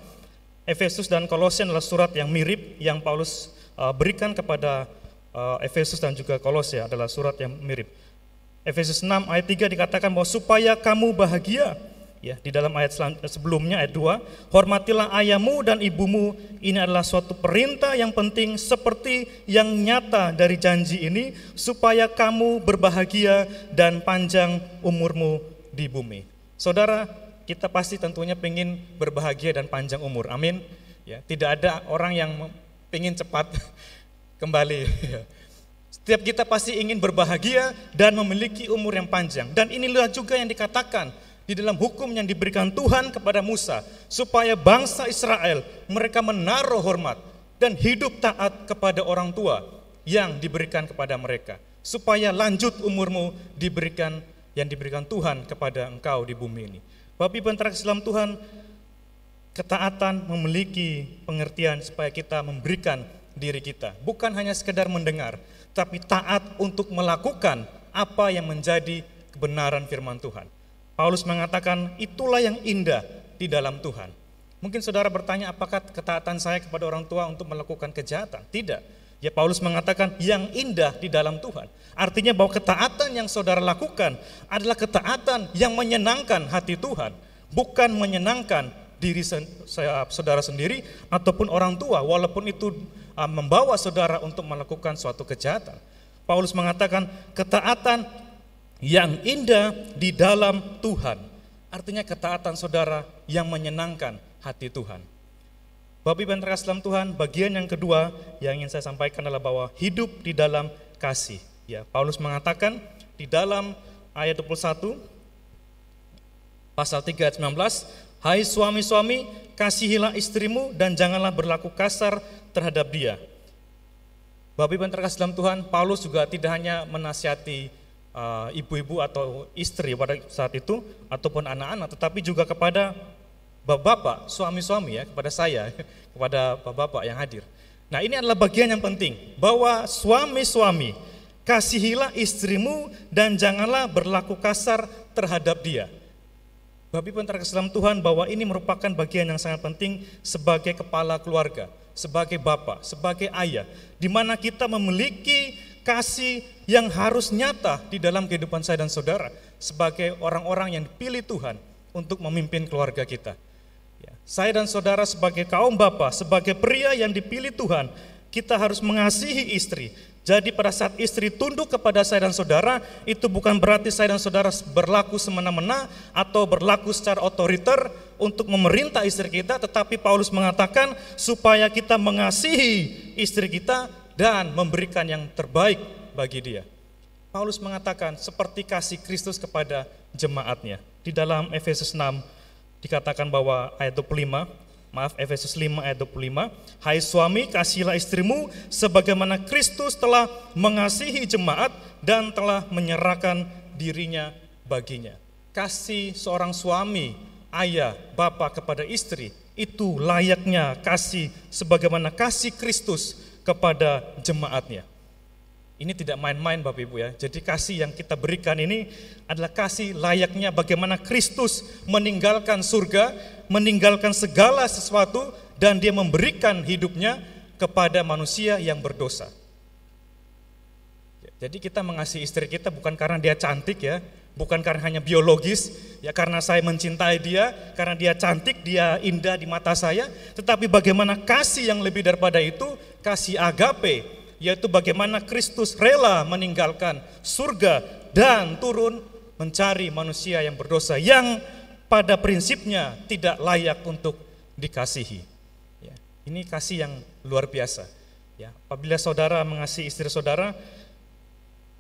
Efesus dan Kolosian adalah surat yang mirip yang Paulus uh, berikan kepada uh, Efesus dan juga Kolosia adalah surat yang mirip. Efesus 6 ayat 3 dikatakan bahwa supaya kamu bahagia Ya, di dalam ayat sebelumnya ayat 2, hormatilah ayahmu dan ibumu. Ini adalah suatu perintah yang penting seperti yang nyata dari janji ini supaya kamu berbahagia dan panjang umurmu di bumi. Saudara, kita pasti tentunya ingin berbahagia dan panjang umur. Amin. Ya, tidak ada orang yang ingin cepat kembali. Setiap kita pasti ingin berbahagia dan memiliki umur yang panjang. Dan inilah juga yang dikatakan di dalam hukum yang diberikan Tuhan kepada Musa supaya bangsa Israel mereka menaruh hormat dan hidup taat kepada orang tua yang diberikan kepada mereka supaya lanjut umurmu diberikan yang diberikan Tuhan kepada engkau di bumi ini. Bapak Ibu Islam Tuhan, Ketaatan memiliki pengertian supaya kita memberikan diri kita, bukan hanya sekedar mendengar, tapi taat untuk melakukan apa yang menjadi kebenaran firman Tuhan. Paulus mengatakan, itulah yang indah di dalam Tuhan. Mungkin saudara bertanya, apakah ketaatan saya kepada orang tua untuk melakukan kejahatan? Tidak. Ya Paulus mengatakan yang indah di dalam Tuhan. Artinya bahwa ketaatan yang saudara lakukan adalah ketaatan yang menyenangkan hati Tuhan, bukan menyenangkan diri saudara sendiri ataupun orang tua walaupun itu uh, membawa saudara untuk melakukan suatu kejahatan. Paulus mengatakan ketaatan yang indah di dalam Tuhan. Artinya ketaatan saudara yang menyenangkan hati Tuhan. Bapak Ibu yang dalam Tuhan, bagian yang kedua yang ingin saya sampaikan adalah bahwa hidup di dalam kasih. Ya, Paulus mengatakan di dalam ayat 21 pasal 3 ayat 19, Hai suami-suami, kasihilah istrimu dan janganlah berlaku kasar terhadap dia. Bapak Ibu yang terkasih dalam Tuhan, Paulus juga tidak hanya menasihati ibu-ibu uh, atau istri pada saat itu ataupun anak-anak, tetapi juga kepada bapak-bapak, suami-suami ya, kepada saya, kepada bapak-bapak yang hadir. Nah, ini adalah bagian yang penting bahwa suami-suami kasihilah istrimu dan janganlah berlaku kasar terhadap dia. Bapak Ibu dalam Tuhan bahwa ini merupakan bagian yang sangat penting sebagai kepala keluarga, sebagai bapak, sebagai ayah, di mana kita memiliki kasih yang harus nyata di dalam kehidupan saya dan saudara sebagai orang-orang yang dipilih Tuhan untuk memimpin keluarga kita. Ya, saya dan saudara sebagai kaum bapak, sebagai pria yang dipilih Tuhan, kita harus mengasihi istri, jadi pada saat istri tunduk kepada saya dan saudara, itu bukan berarti saya dan saudara berlaku semena-mena atau berlaku secara otoriter untuk memerintah istri kita, tetapi Paulus mengatakan supaya kita mengasihi istri kita dan memberikan yang terbaik bagi dia. Paulus mengatakan seperti kasih Kristus kepada jemaatnya. Di dalam Efesus 6 dikatakan bahwa ayat 25, Maaf Efesus 5 ayat 25. Hai suami kasihilah istrimu sebagaimana Kristus telah mengasihi jemaat dan telah menyerahkan dirinya baginya. Kasih seorang suami, ayah, bapak kepada istri itu layaknya kasih sebagaimana kasih Kristus kepada jemaatnya. Ini tidak main-main Bapak Ibu ya. Jadi kasih yang kita berikan ini adalah kasih layaknya bagaimana Kristus meninggalkan surga, meninggalkan segala sesuatu dan dia memberikan hidupnya kepada manusia yang berdosa. Jadi kita mengasihi istri kita bukan karena dia cantik ya, bukan karena hanya biologis, ya karena saya mencintai dia, karena dia cantik, dia indah di mata saya, tetapi bagaimana kasih yang lebih daripada itu, kasih agape, yaitu bagaimana Kristus rela meninggalkan surga dan turun mencari manusia yang berdosa yang pada prinsipnya tidak layak untuk dikasihi. Ya, ini kasih yang luar biasa. Ya, apabila saudara mengasihi istri saudara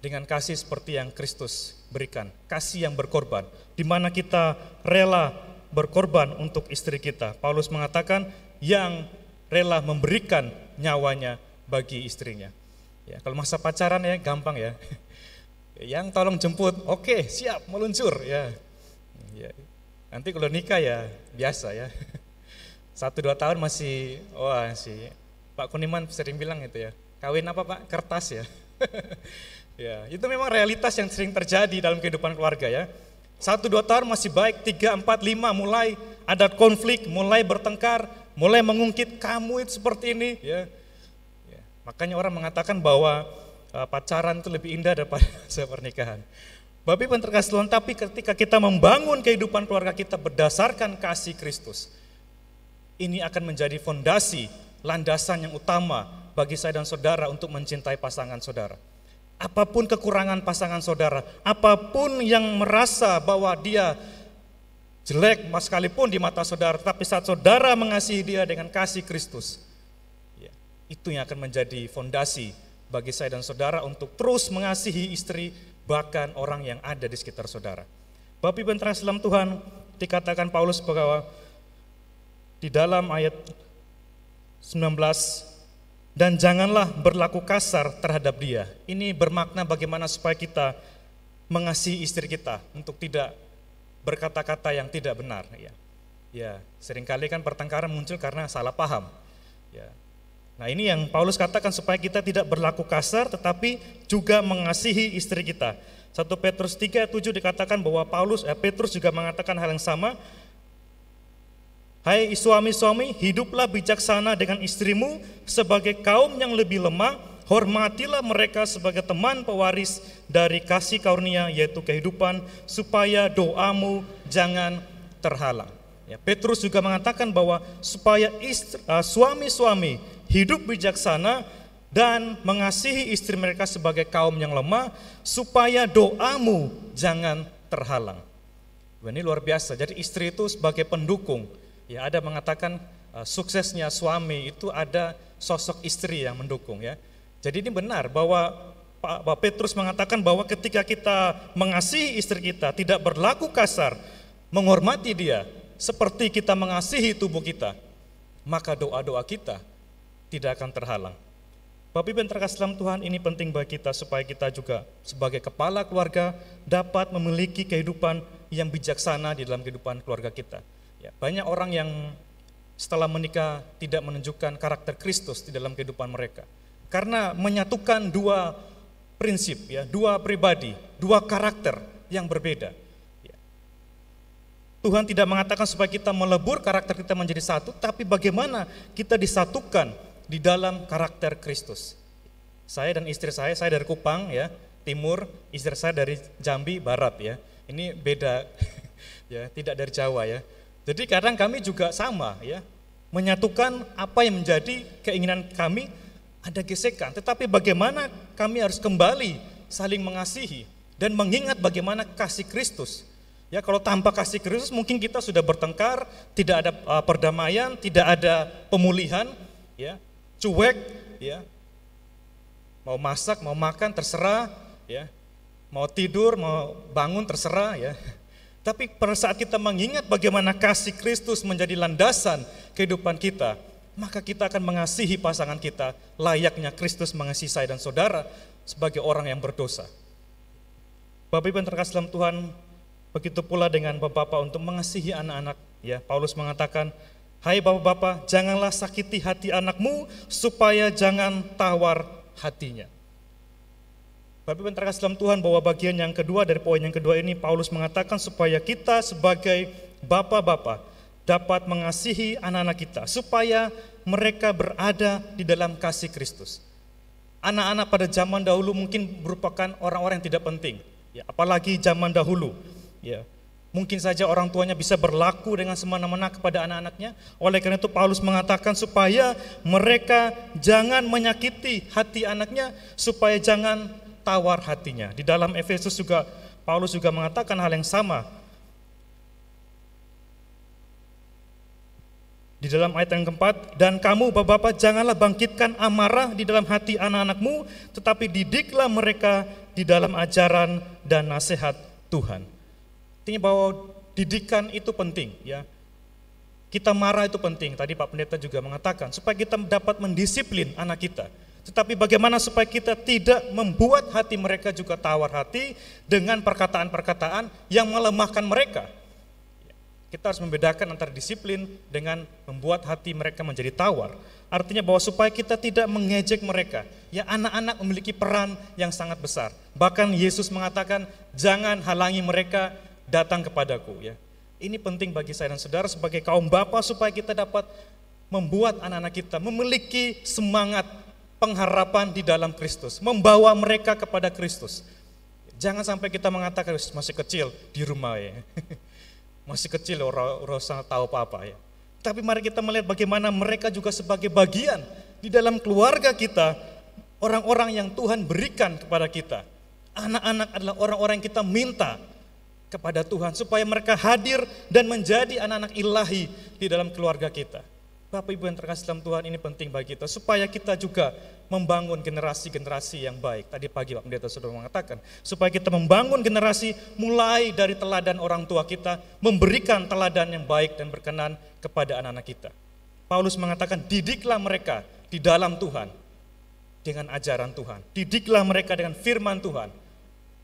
dengan kasih seperti yang Kristus berikan, kasih yang berkorban, di mana kita rela berkorban untuk istri kita. Paulus mengatakan yang rela memberikan nyawanya bagi istrinya. Ya, kalau masa pacaran ya gampang ya. Yang tolong jemput, oke okay, siap meluncur ya. ya. Nanti kalau nikah ya biasa ya. Satu dua tahun masih, wah si Pak Kuniman sering bilang itu ya. Kawin apa Pak? Kertas ya. ya, itu memang realitas yang sering terjadi dalam kehidupan keluarga ya. Satu dua tahun masih baik, tiga empat lima mulai ada konflik, mulai bertengkar, mulai mengungkit kamu itu seperti ini ya Makanya orang mengatakan bahwa uh, pacaran itu lebih indah daripada pernikahan. Bapak Ibu terkasih tapi ketika kita membangun kehidupan keluarga kita berdasarkan kasih Kristus, ini akan menjadi fondasi, landasan yang utama bagi saya dan saudara untuk mencintai pasangan saudara. Apa pun kekurangan pasangan saudara, apa pun yang merasa bahwa dia jelek sekalipun di mata saudara, tapi saat saudara mengasihi dia dengan kasih Kristus, itu yang akan menjadi fondasi bagi saya dan saudara untuk terus mengasihi istri bahkan orang yang ada di sekitar saudara. Bapak Ibu dalam Tuhan dikatakan Paulus bahwa di dalam ayat 19 dan janganlah berlaku kasar terhadap dia. Ini bermakna bagaimana supaya kita mengasihi istri kita untuk tidak berkata-kata yang tidak benar ya. Ya, sering kali kan pertengkaran muncul karena salah paham. Ya. Nah, ini yang Paulus katakan supaya kita tidak berlaku kasar tetapi juga mengasihi istri kita. 1 Petrus 3 7 dikatakan bahwa Paulus eh, Petrus juga mengatakan hal yang sama. Hai suami-suami, hiduplah bijaksana dengan istrimu sebagai kaum yang lebih lemah, hormatilah mereka sebagai teman pewaris dari kasih karunia yaitu kehidupan supaya doamu jangan terhalang. Ya, Petrus juga mengatakan bahwa supaya uh, suami-suami hidup bijaksana dan mengasihi istri mereka sebagai kaum yang lemah supaya doamu jangan terhalang. Ini luar biasa. Jadi istri itu sebagai pendukung. Ya, ada mengatakan uh, suksesnya suami itu ada sosok istri yang mendukung ya. Jadi ini benar bahwa Pak Petrus mengatakan bahwa ketika kita mengasihi istri kita, tidak berlaku kasar, menghormati dia, seperti kita mengasihi tubuh kita, maka doa-doa kita tidak akan terhalang. Bapak Ibu yang terkasih dalam Tuhan, ini penting bagi kita supaya kita juga sebagai kepala keluarga dapat memiliki kehidupan yang bijaksana di dalam kehidupan keluarga kita. Ya, banyak orang yang setelah menikah tidak menunjukkan karakter Kristus di dalam kehidupan mereka. Karena menyatukan dua prinsip ya, dua pribadi, dua karakter yang berbeda. Ya. Tuhan tidak mengatakan supaya kita melebur karakter kita menjadi satu, tapi bagaimana kita disatukan di dalam karakter Kristus. Saya dan istri saya, saya dari Kupang ya, timur, istri saya dari Jambi barat ya. Ini beda ya, tidak dari Jawa ya. Jadi kadang kami juga sama ya, menyatukan apa yang menjadi keinginan kami ada gesekan, tetapi bagaimana kami harus kembali saling mengasihi dan mengingat bagaimana kasih Kristus. Ya, kalau tanpa kasih Kristus mungkin kita sudah bertengkar, tidak ada uh, perdamaian, tidak ada pemulihan, ya. Cuek, ya, mau masak, mau makan terserah, ya, mau tidur, mau bangun terserah, ya. Tapi pada saat kita mengingat bagaimana kasih Kristus menjadi landasan kehidupan kita, maka kita akan mengasihi pasangan kita layaknya Kristus mengasihi saya dan saudara sebagai orang yang berdosa. Bapak Ibu yang terkasih dalam Tuhan, begitu pula dengan Bapak-Bapak untuk mengasihi anak-anak. Ya, Paulus mengatakan, Hai bapak-bapak, janganlah sakiti hati anakmu supaya jangan tawar hatinya. Bapak Ibu terkasih dalam Tuhan bahwa bagian yang kedua dari poin yang kedua ini Paulus mengatakan supaya kita sebagai bapak-bapak dapat mengasihi anak-anak kita supaya mereka berada di dalam kasih Kristus. Anak-anak pada zaman dahulu mungkin merupakan orang-orang yang tidak penting, ya, apalagi zaman dahulu. Ya, Mungkin saja orang tuanya bisa berlaku dengan semena-mena kepada anak-anaknya. Oleh karena itu Paulus mengatakan supaya mereka jangan menyakiti hati anaknya, supaya jangan tawar hatinya. Di dalam Efesus juga Paulus juga mengatakan hal yang sama. Di dalam ayat yang keempat, dan kamu bapak-bapak janganlah bangkitkan amarah di dalam hati anak-anakmu, tetapi didiklah mereka di dalam ajaran dan nasihat Tuhan. Artinya bahwa didikan itu penting ya. Kita marah itu penting. Tadi Pak Pendeta juga mengatakan supaya kita dapat mendisiplin anak kita. Tetapi bagaimana supaya kita tidak membuat hati mereka juga tawar hati dengan perkataan-perkataan yang melemahkan mereka. Kita harus membedakan antara disiplin dengan membuat hati mereka menjadi tawar. Artinya bahwa supaya kita tidak mengejek mereka. Ya anak-anak memiliki peran yang sangat besar. Bahkan Yesus mengatakan jangan halangi mereka datang kepadaku ya. Ini penting bagi saya dan saudara sebagai kaum bapa supaya kita dapat membuat anak-anak kita memiliki semangat pengharapan di dalam Kristus, membawa mereka kepada Kristus. Jangan sampai kita mengatakan masih kecil di rumah ya. Masih kecil orang orang tahu apa-apa ya. Tapi mari kita melihat bagaimana mereka juga sebagai bagian di dalam keluarga kita, orang-orang yang Tuhan berikan kepada kita. Anak-anak adalah orang-orang yang kita minta kepada Tuhan supaya mereka hadir dan menjadi anak-anak ilahi di dalam keluarga kita. Bapak Ibu yang terkasih dalam Tuhan ini penting bagi kita supaya kita juga membangun generasi-generasi yang baik. Tadi pagi Pak Pendeta sudah mengatakan supaya kita membangun generasi mulai dari teladan orang tua kita memberikan teladan yang baik dan berkenan kepada anak-anak kita. Paulus mengatakan didiklah mereka di dalam Tuhan dengan ajaran Tuhan. Didiklah mereka dengan firman Tuhan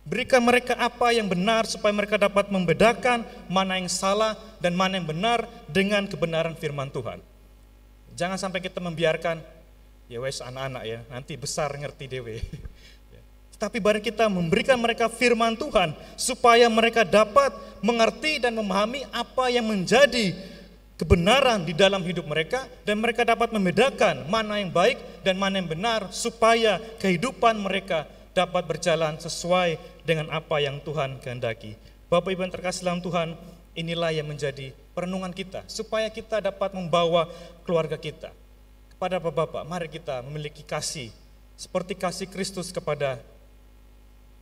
Berikan mereka apa yang benar supaya mereka dapat membedakan mana yang salah dan mana yang benar dengan kebenaran firman Tuhan. Jangan sampai kita membiarkan ya wes anak-anak ya, nanti besar ngerti dewe. Tapi barang kita memberikan mereka firman Tuhan supaya mereka dapat mengerti dan memahami apa yang menjadi kebenaran di dalam hidup mereka dan mereka dapat membedakan mana yang baik dan mana yang benar supaya kehidupan mereka dapat berjalan sesuai dengan apa yang Tuhan kehendaki. Bapak Ibu yang terkasih dalam Tuhan, inilah yang menjadi perenungan kita supaya kita dapat membawa keluarga kita kepada Bapak-bapak. Mari kita memiliki kasih seperti kasih Kristus kepada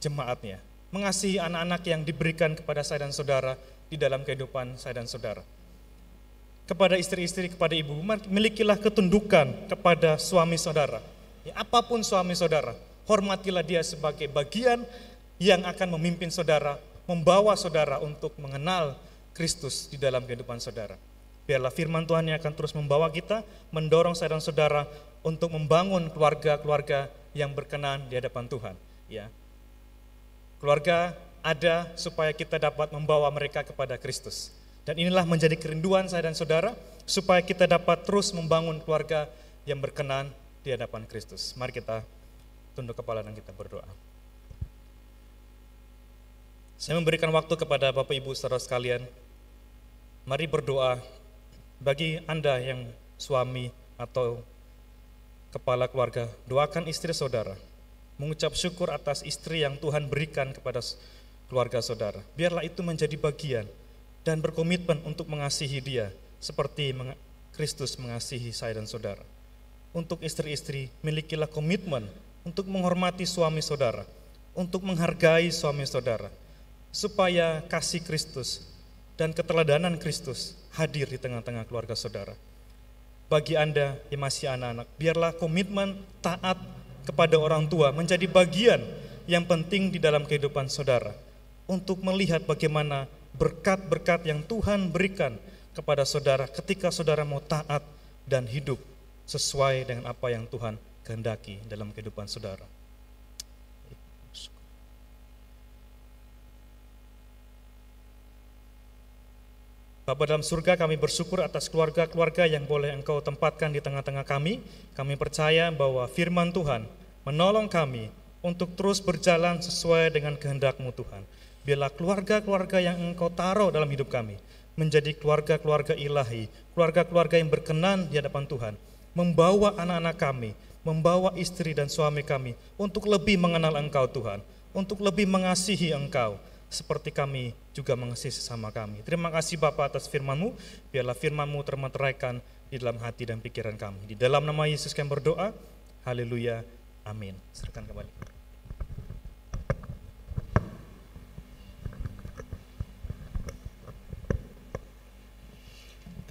jemaatnya. Mengasihi anak-anak yang diberikan kepada saya dan saudara di dalam kehidupan saya dan saudara. Kepada istri-istri, kepada ibu, milikilah ketundukan kepada suami saudara. Ya, apa pun suami saudara, hormatilah dia sebagai bagian yang akan memimpin saudara, membawa saudara untuk mengenal Kristus di dalam kehidupan saudara. Biarlah firman Tuhan yang akan terus membawa kita, mendorong saya dan saudara untuk membangun keluarga-keluarga yang berkenan di hadapan Tuhan. Ya, Keluarga ada supaya kita dapat membawa mereka kepada Kristus. Dan inilah menjadi kerinduan saya dan saudara, supaya kita dapat terus membangun keluarga yang berkenan di hadapan Kristus. Mari kita tunduk kepala dan kita berdoa. Saya memberikan waktu kepada Bapak Ibu saudara sekalian. Mari berdoa bagi Anda yang suami atau kepala keluarga, doakan istri saudara mengucap syukur atas istri yang Tuhan berikan kepada keluarga saudara. Biarlah itu menjadi bagian dan berkomitmen untuk mengasihi dia seperti Kristus mengasihi saya dan saudara. Untuk istri-istri, milikilah komitmen untuk menghormati suami saudara, untuk menghargai suami saudara, supaya kasih Kristus dan keteladanan Kristus hadir di tengah-tengah keluarga saudara. Bagi Anda yang masih anak-anak, biarlah komitmen taat kepada orang tua menjadi bagian yang penting di dalam kehidupan saudara untuk melihat bagaimana berkat-berkat yang Tuhan berikan kepada saudara ketika saudara mau taat dan hidup sesuai dengan apa yang Tuhan kehendaki dalam kehidupan saudara. Bapa dalam surga kami bersyukur atas keluarga-keluarga yang boleh Engkau tempatkan di tengah-tengah kami. Kami percaya bahwa firman Tuhan menolong kami untuk terus berjalan sesuai dengan kehendak-Mu Tuhan. Biarlah keluarga-keluarga yang Engkau taruh dalam hidup kami menjadi keluarga-keluarga ilahi, keluarga-keluarga yang berkenan di hadapan Tuhan, membawa anak-anak kami, membawa istri dan suami kami untuk lebih mengenal Engkau Tuhan, untuk lebih mengasihi Engkau, seperti kami juga mengasihi sesama kami. Terima kasih Bapak atas firman-Mu, biarlah firman-Mu termateraikan di dalam hati dan pikiran kami. Di dalam nama Yesus kami berdoa, haleluya, amin. Serahkan kembali.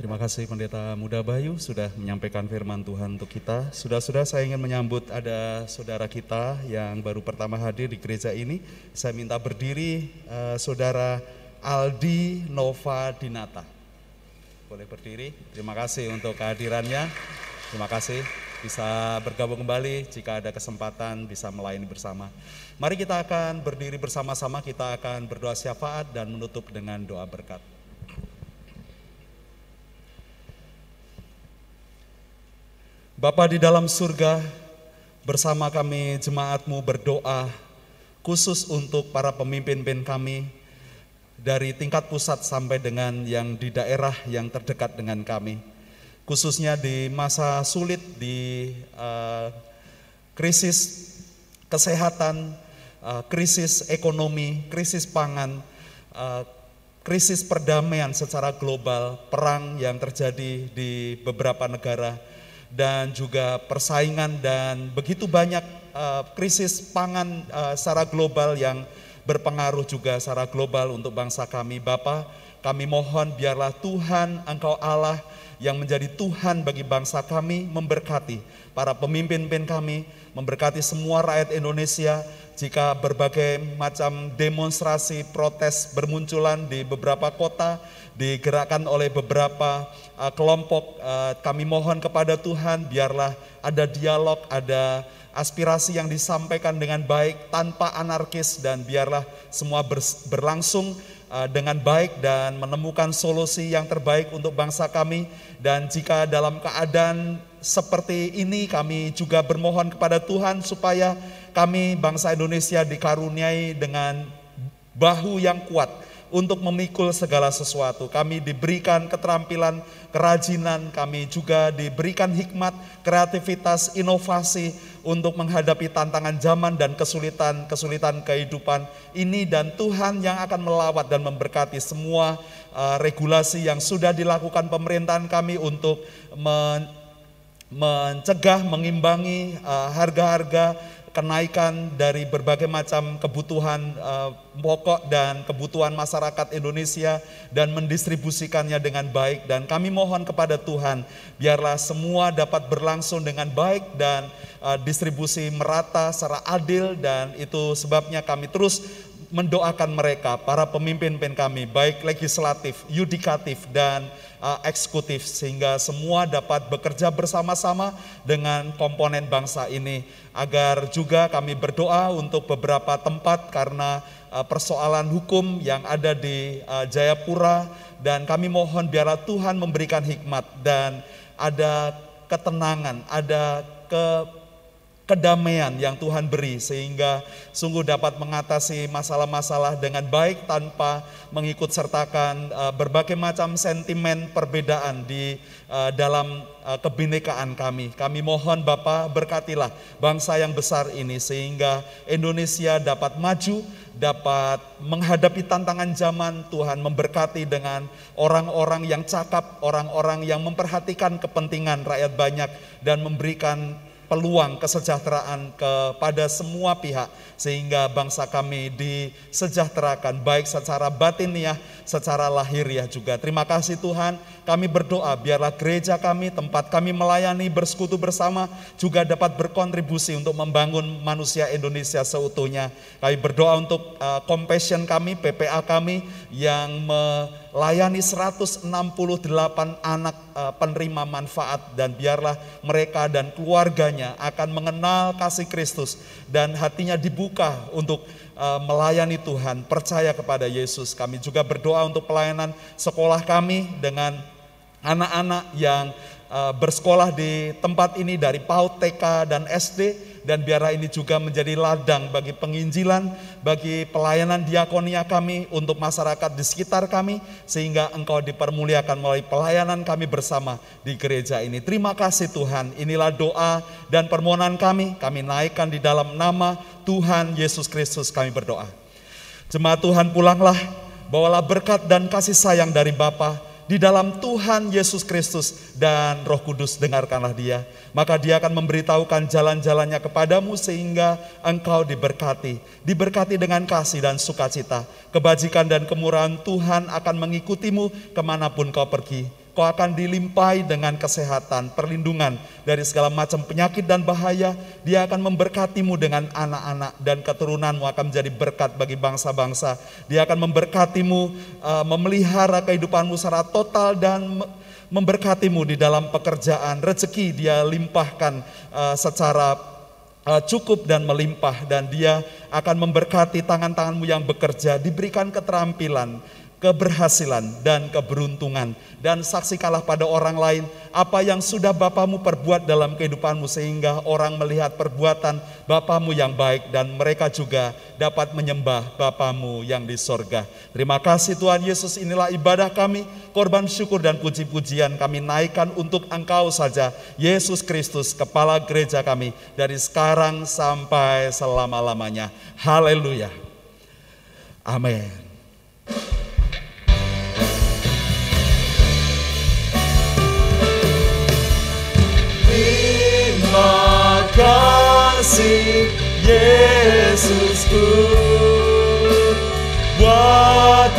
Terima kasih Pendeta Muda Bayu sudah menyampaikan firman Tuhan untuk kita. Sudah-sudah saya ingin menyambut ada saudara kita yang baru pertama hadir di gereja ini. Saya minta berdiri uh, saudara Aldi Nova Dinata. Boleh berdiri. Terima kasih untuk kehadirannya. Terima kasih bisa bergabung kembali jika ada kesempatan bisa melayani bersama. Mari kita akan berdiri bersama-sama, kita akan berdoa syafaat dan menutup dengan doa berkat. Bapa di dalam surga, bersama kami jemaatmu berdoa khusus untuk para pemimpin-pemimpin kami dari tingkat pusat sampai dengan yang di daerah yang terdekat dengan kami. Khususnya di masa sulit di uh, krisis kesehatan, uh, krisis ekonomi, krisis pangan, uh, krisis perdamaian secara global, perang yang terjadi di beberapa negara dan juga persaingan dan begitu banyak uh, krisis pangan uh, secara global yang berpengaruh juga secara global untuk bangsa kami. Bapak, Kami mohon biarlah Tuhan Engkau Allah yang menjadi Tuhan bagi bangsa kami memberkati para pemimpin-pemimpin kami, memberkati semua rakyat Indonesia jika berbagai macam demonstrasi protes bermunculan di beberapa kota digerakkan oleh beberapa uh, kelompok uh, kami mohon kepada Tuhan biarlah ada dialog, ada aspirasi yang disampaikan dengan baik tanpa anarkis dan biarlah semua berlangsung uh, dengan baik dan menemukan solusi yang terbaik untuk bangsa kami. Dan jika dalam keadaan seperti ini kami juga bermohon kepada Tuhan supaya kami bangsa Indonesia dikaruniai dengan bahu yang kuat untuk memikul segala sesuatu. Kami diberikan keterampilan, kerajinan, kami juga diberikan hikmat, kreativitas, inovasi untuk menghadapi tantangan zaman dan kesulitan-kesulitan kehidupan ini dan Tuhan yang akan melawat dan memberkati semua uh, regulasi yang sudah dilakukan pemerintahan kami untuk men mencegah, mengimbangi uh, harga-harga uh, kenaikan dari berbagai macam kebutuhan uh, pokok dan kebutuhan masyarakat Indonesia dan mendistribusikannya dengan baik. Dan kami mohon kepada Tuhan biarlah semua dapat berlangsung dengan baik dan uh, distribusi merata secara adil dan itu sebabnya kami terus mendoakan mereka para pemimpin-pemimpin kami baik legislatif, yudikatif dan uh, eksekutif sehingga semua dapat bekerja bersama-sama dengan komponen bangsa ini. Agar juga kami berdoa untuk beberapa tempat karena uh, persoalan hukum yang ada di uh, Jayapura. Dan kami mohon biarlah Tuhan memberikan hikmat dan ada ketenangan, ada ke kedamaian yang Tuhan beri sehingga sungguh dapat mengatasi masalah-masalah dengan baik tanpa mengikut sertakan uh, berbagai macam sentimen perbedaan di uh, dalam uh, kebinekaan kami. Kami mohon Bapak berkatilah bangsa yang besar ini sehingga Indonesia dapat maju, dapat menghadapi tantangan zaman Tuhan memberkati dengan orang-orang yang cakap, orang-orang yang memperhatikan kepentingan rakyat banyak dan memberikan peluang kesejahteraan kepada semua pihak sehingga bangsa kami disejahterakan baik secara batiniah, secara lahiriah juga. Terima kasih Tuhan, kami berdoa biarlah gereja kami, tempat kami melayani bersekutu bersama juga dapat berkontribusi untuk membangun manusia Indonesia seutuhnya. Kami berdoa untuk uh, compassion kami, PPA kami yang melayani 168 anak uh, penerima manfaat dan biarlah mereka dan keluarganya akan mengenal kasih Kristus dan hatinya dibuka untuk uh, melayani Tuhan, percaya kepada Yesus. Kami juga berdoa untuk pelayanan sekolah kami dengan anak-anak yang uh, bersekolah di tempat ini dari PAUD, TK, dan SD dan biarlah ini juga menjadi ladang bagi penginjilan, bagi pelayanan diakonia kami untuk masyarakat di sekitar kami, sehingga engkau dipermuliakan melalui pelayanan kami bersama di gereja ini. Terima kasih Tuhan, inilah doa dan permohonan kami, kami naikkan di dalam nama Tuhan Yesus Kristus kami berdoa. Jemaat Tuhan pulanglah, bawalah berkat dan kasih sayang dari Bapa di dalam Tuhan Yesus Kristus dan Roh Kudus dengarkanlah dia. Maka dia akan memberitahukan jalan-jalannya kepadamu sehingga engkau diberkati. Diberkati dengan kasih dan sukacita. Kebajikan dan kemurahan Tuhan akan mengikutimu ke mana pun kau pergi akan dilimpahi dengan kesehatan, perlindungan dari segala macam penyakit dan bahaya. Dia akan memberkatimu dengan anak-anak dan keturunanmu akan menjadi berkat bagi bangsa-bangsa. Dia akan memberkatimu, uh, memelihara kehidupanmu secara total dan memberkatimu di dalam pekerjaan. Rezeki dia limpahkan uh, secara uh, cukup dan melimpah dan dia akan memberkati tangan-tanganmu yang bekerja, diberikan keterampilan, keberhasilan dan keberuntungan dan saksikanlah pada orang lain apa yang sudah Bapamu perbuat dalam kehidupanmu sehingga orang melihat perbuatan Bapamu yang baik dan mereka juga dapat menyembah Bapamu yang di sorga. Terima kasih Tuhan Yesus inilah ibadah kami, korban syukur dan puji-pujian kami naikkan untuk Engkau saja, Yesus Kristus, Kepala Gereja kami dari sekarang sampai selama-lamanya. Haleluya. Amin. Terima kasih Yesusku. Buat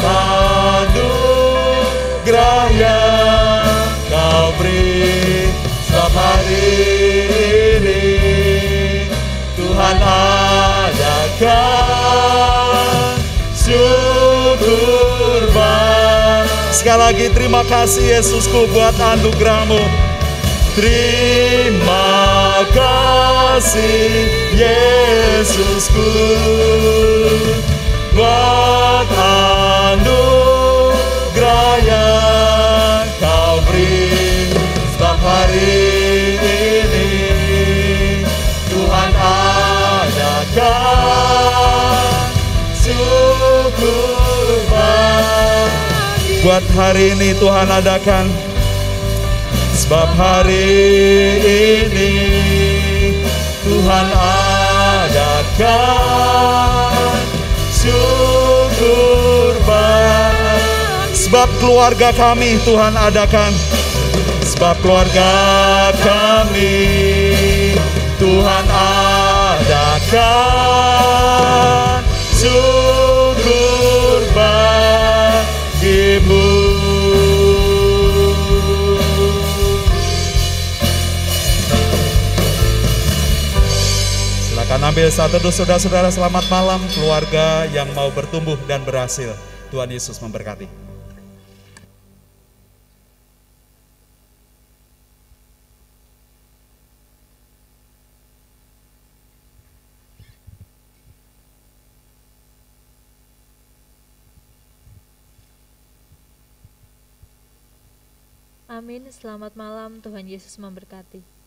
anugerah yang kau beri Selama ini. Tuhan adakan syukur Sekali lagi terima kasih Yesusku buat anugerahmu. Terima kasih Yesusku. Buat anugerah yang kau beri sebab hari ini. Tuhan adakan syukur buat hari ini Tuhan adakan sebab hari ini Tuhan adakan syukur bagi sebab keluarga kami Tuhan adakan. Sebab keluarga kami Tuhan adakan. Syukur Silakan ambil satu dus saudara-saudara selamat malam keluarga yang mau bertumbuh dan berhasil. Tuhan Yesus memberkati. Amin. Selamat malam, Tuhan Yesus memberkati.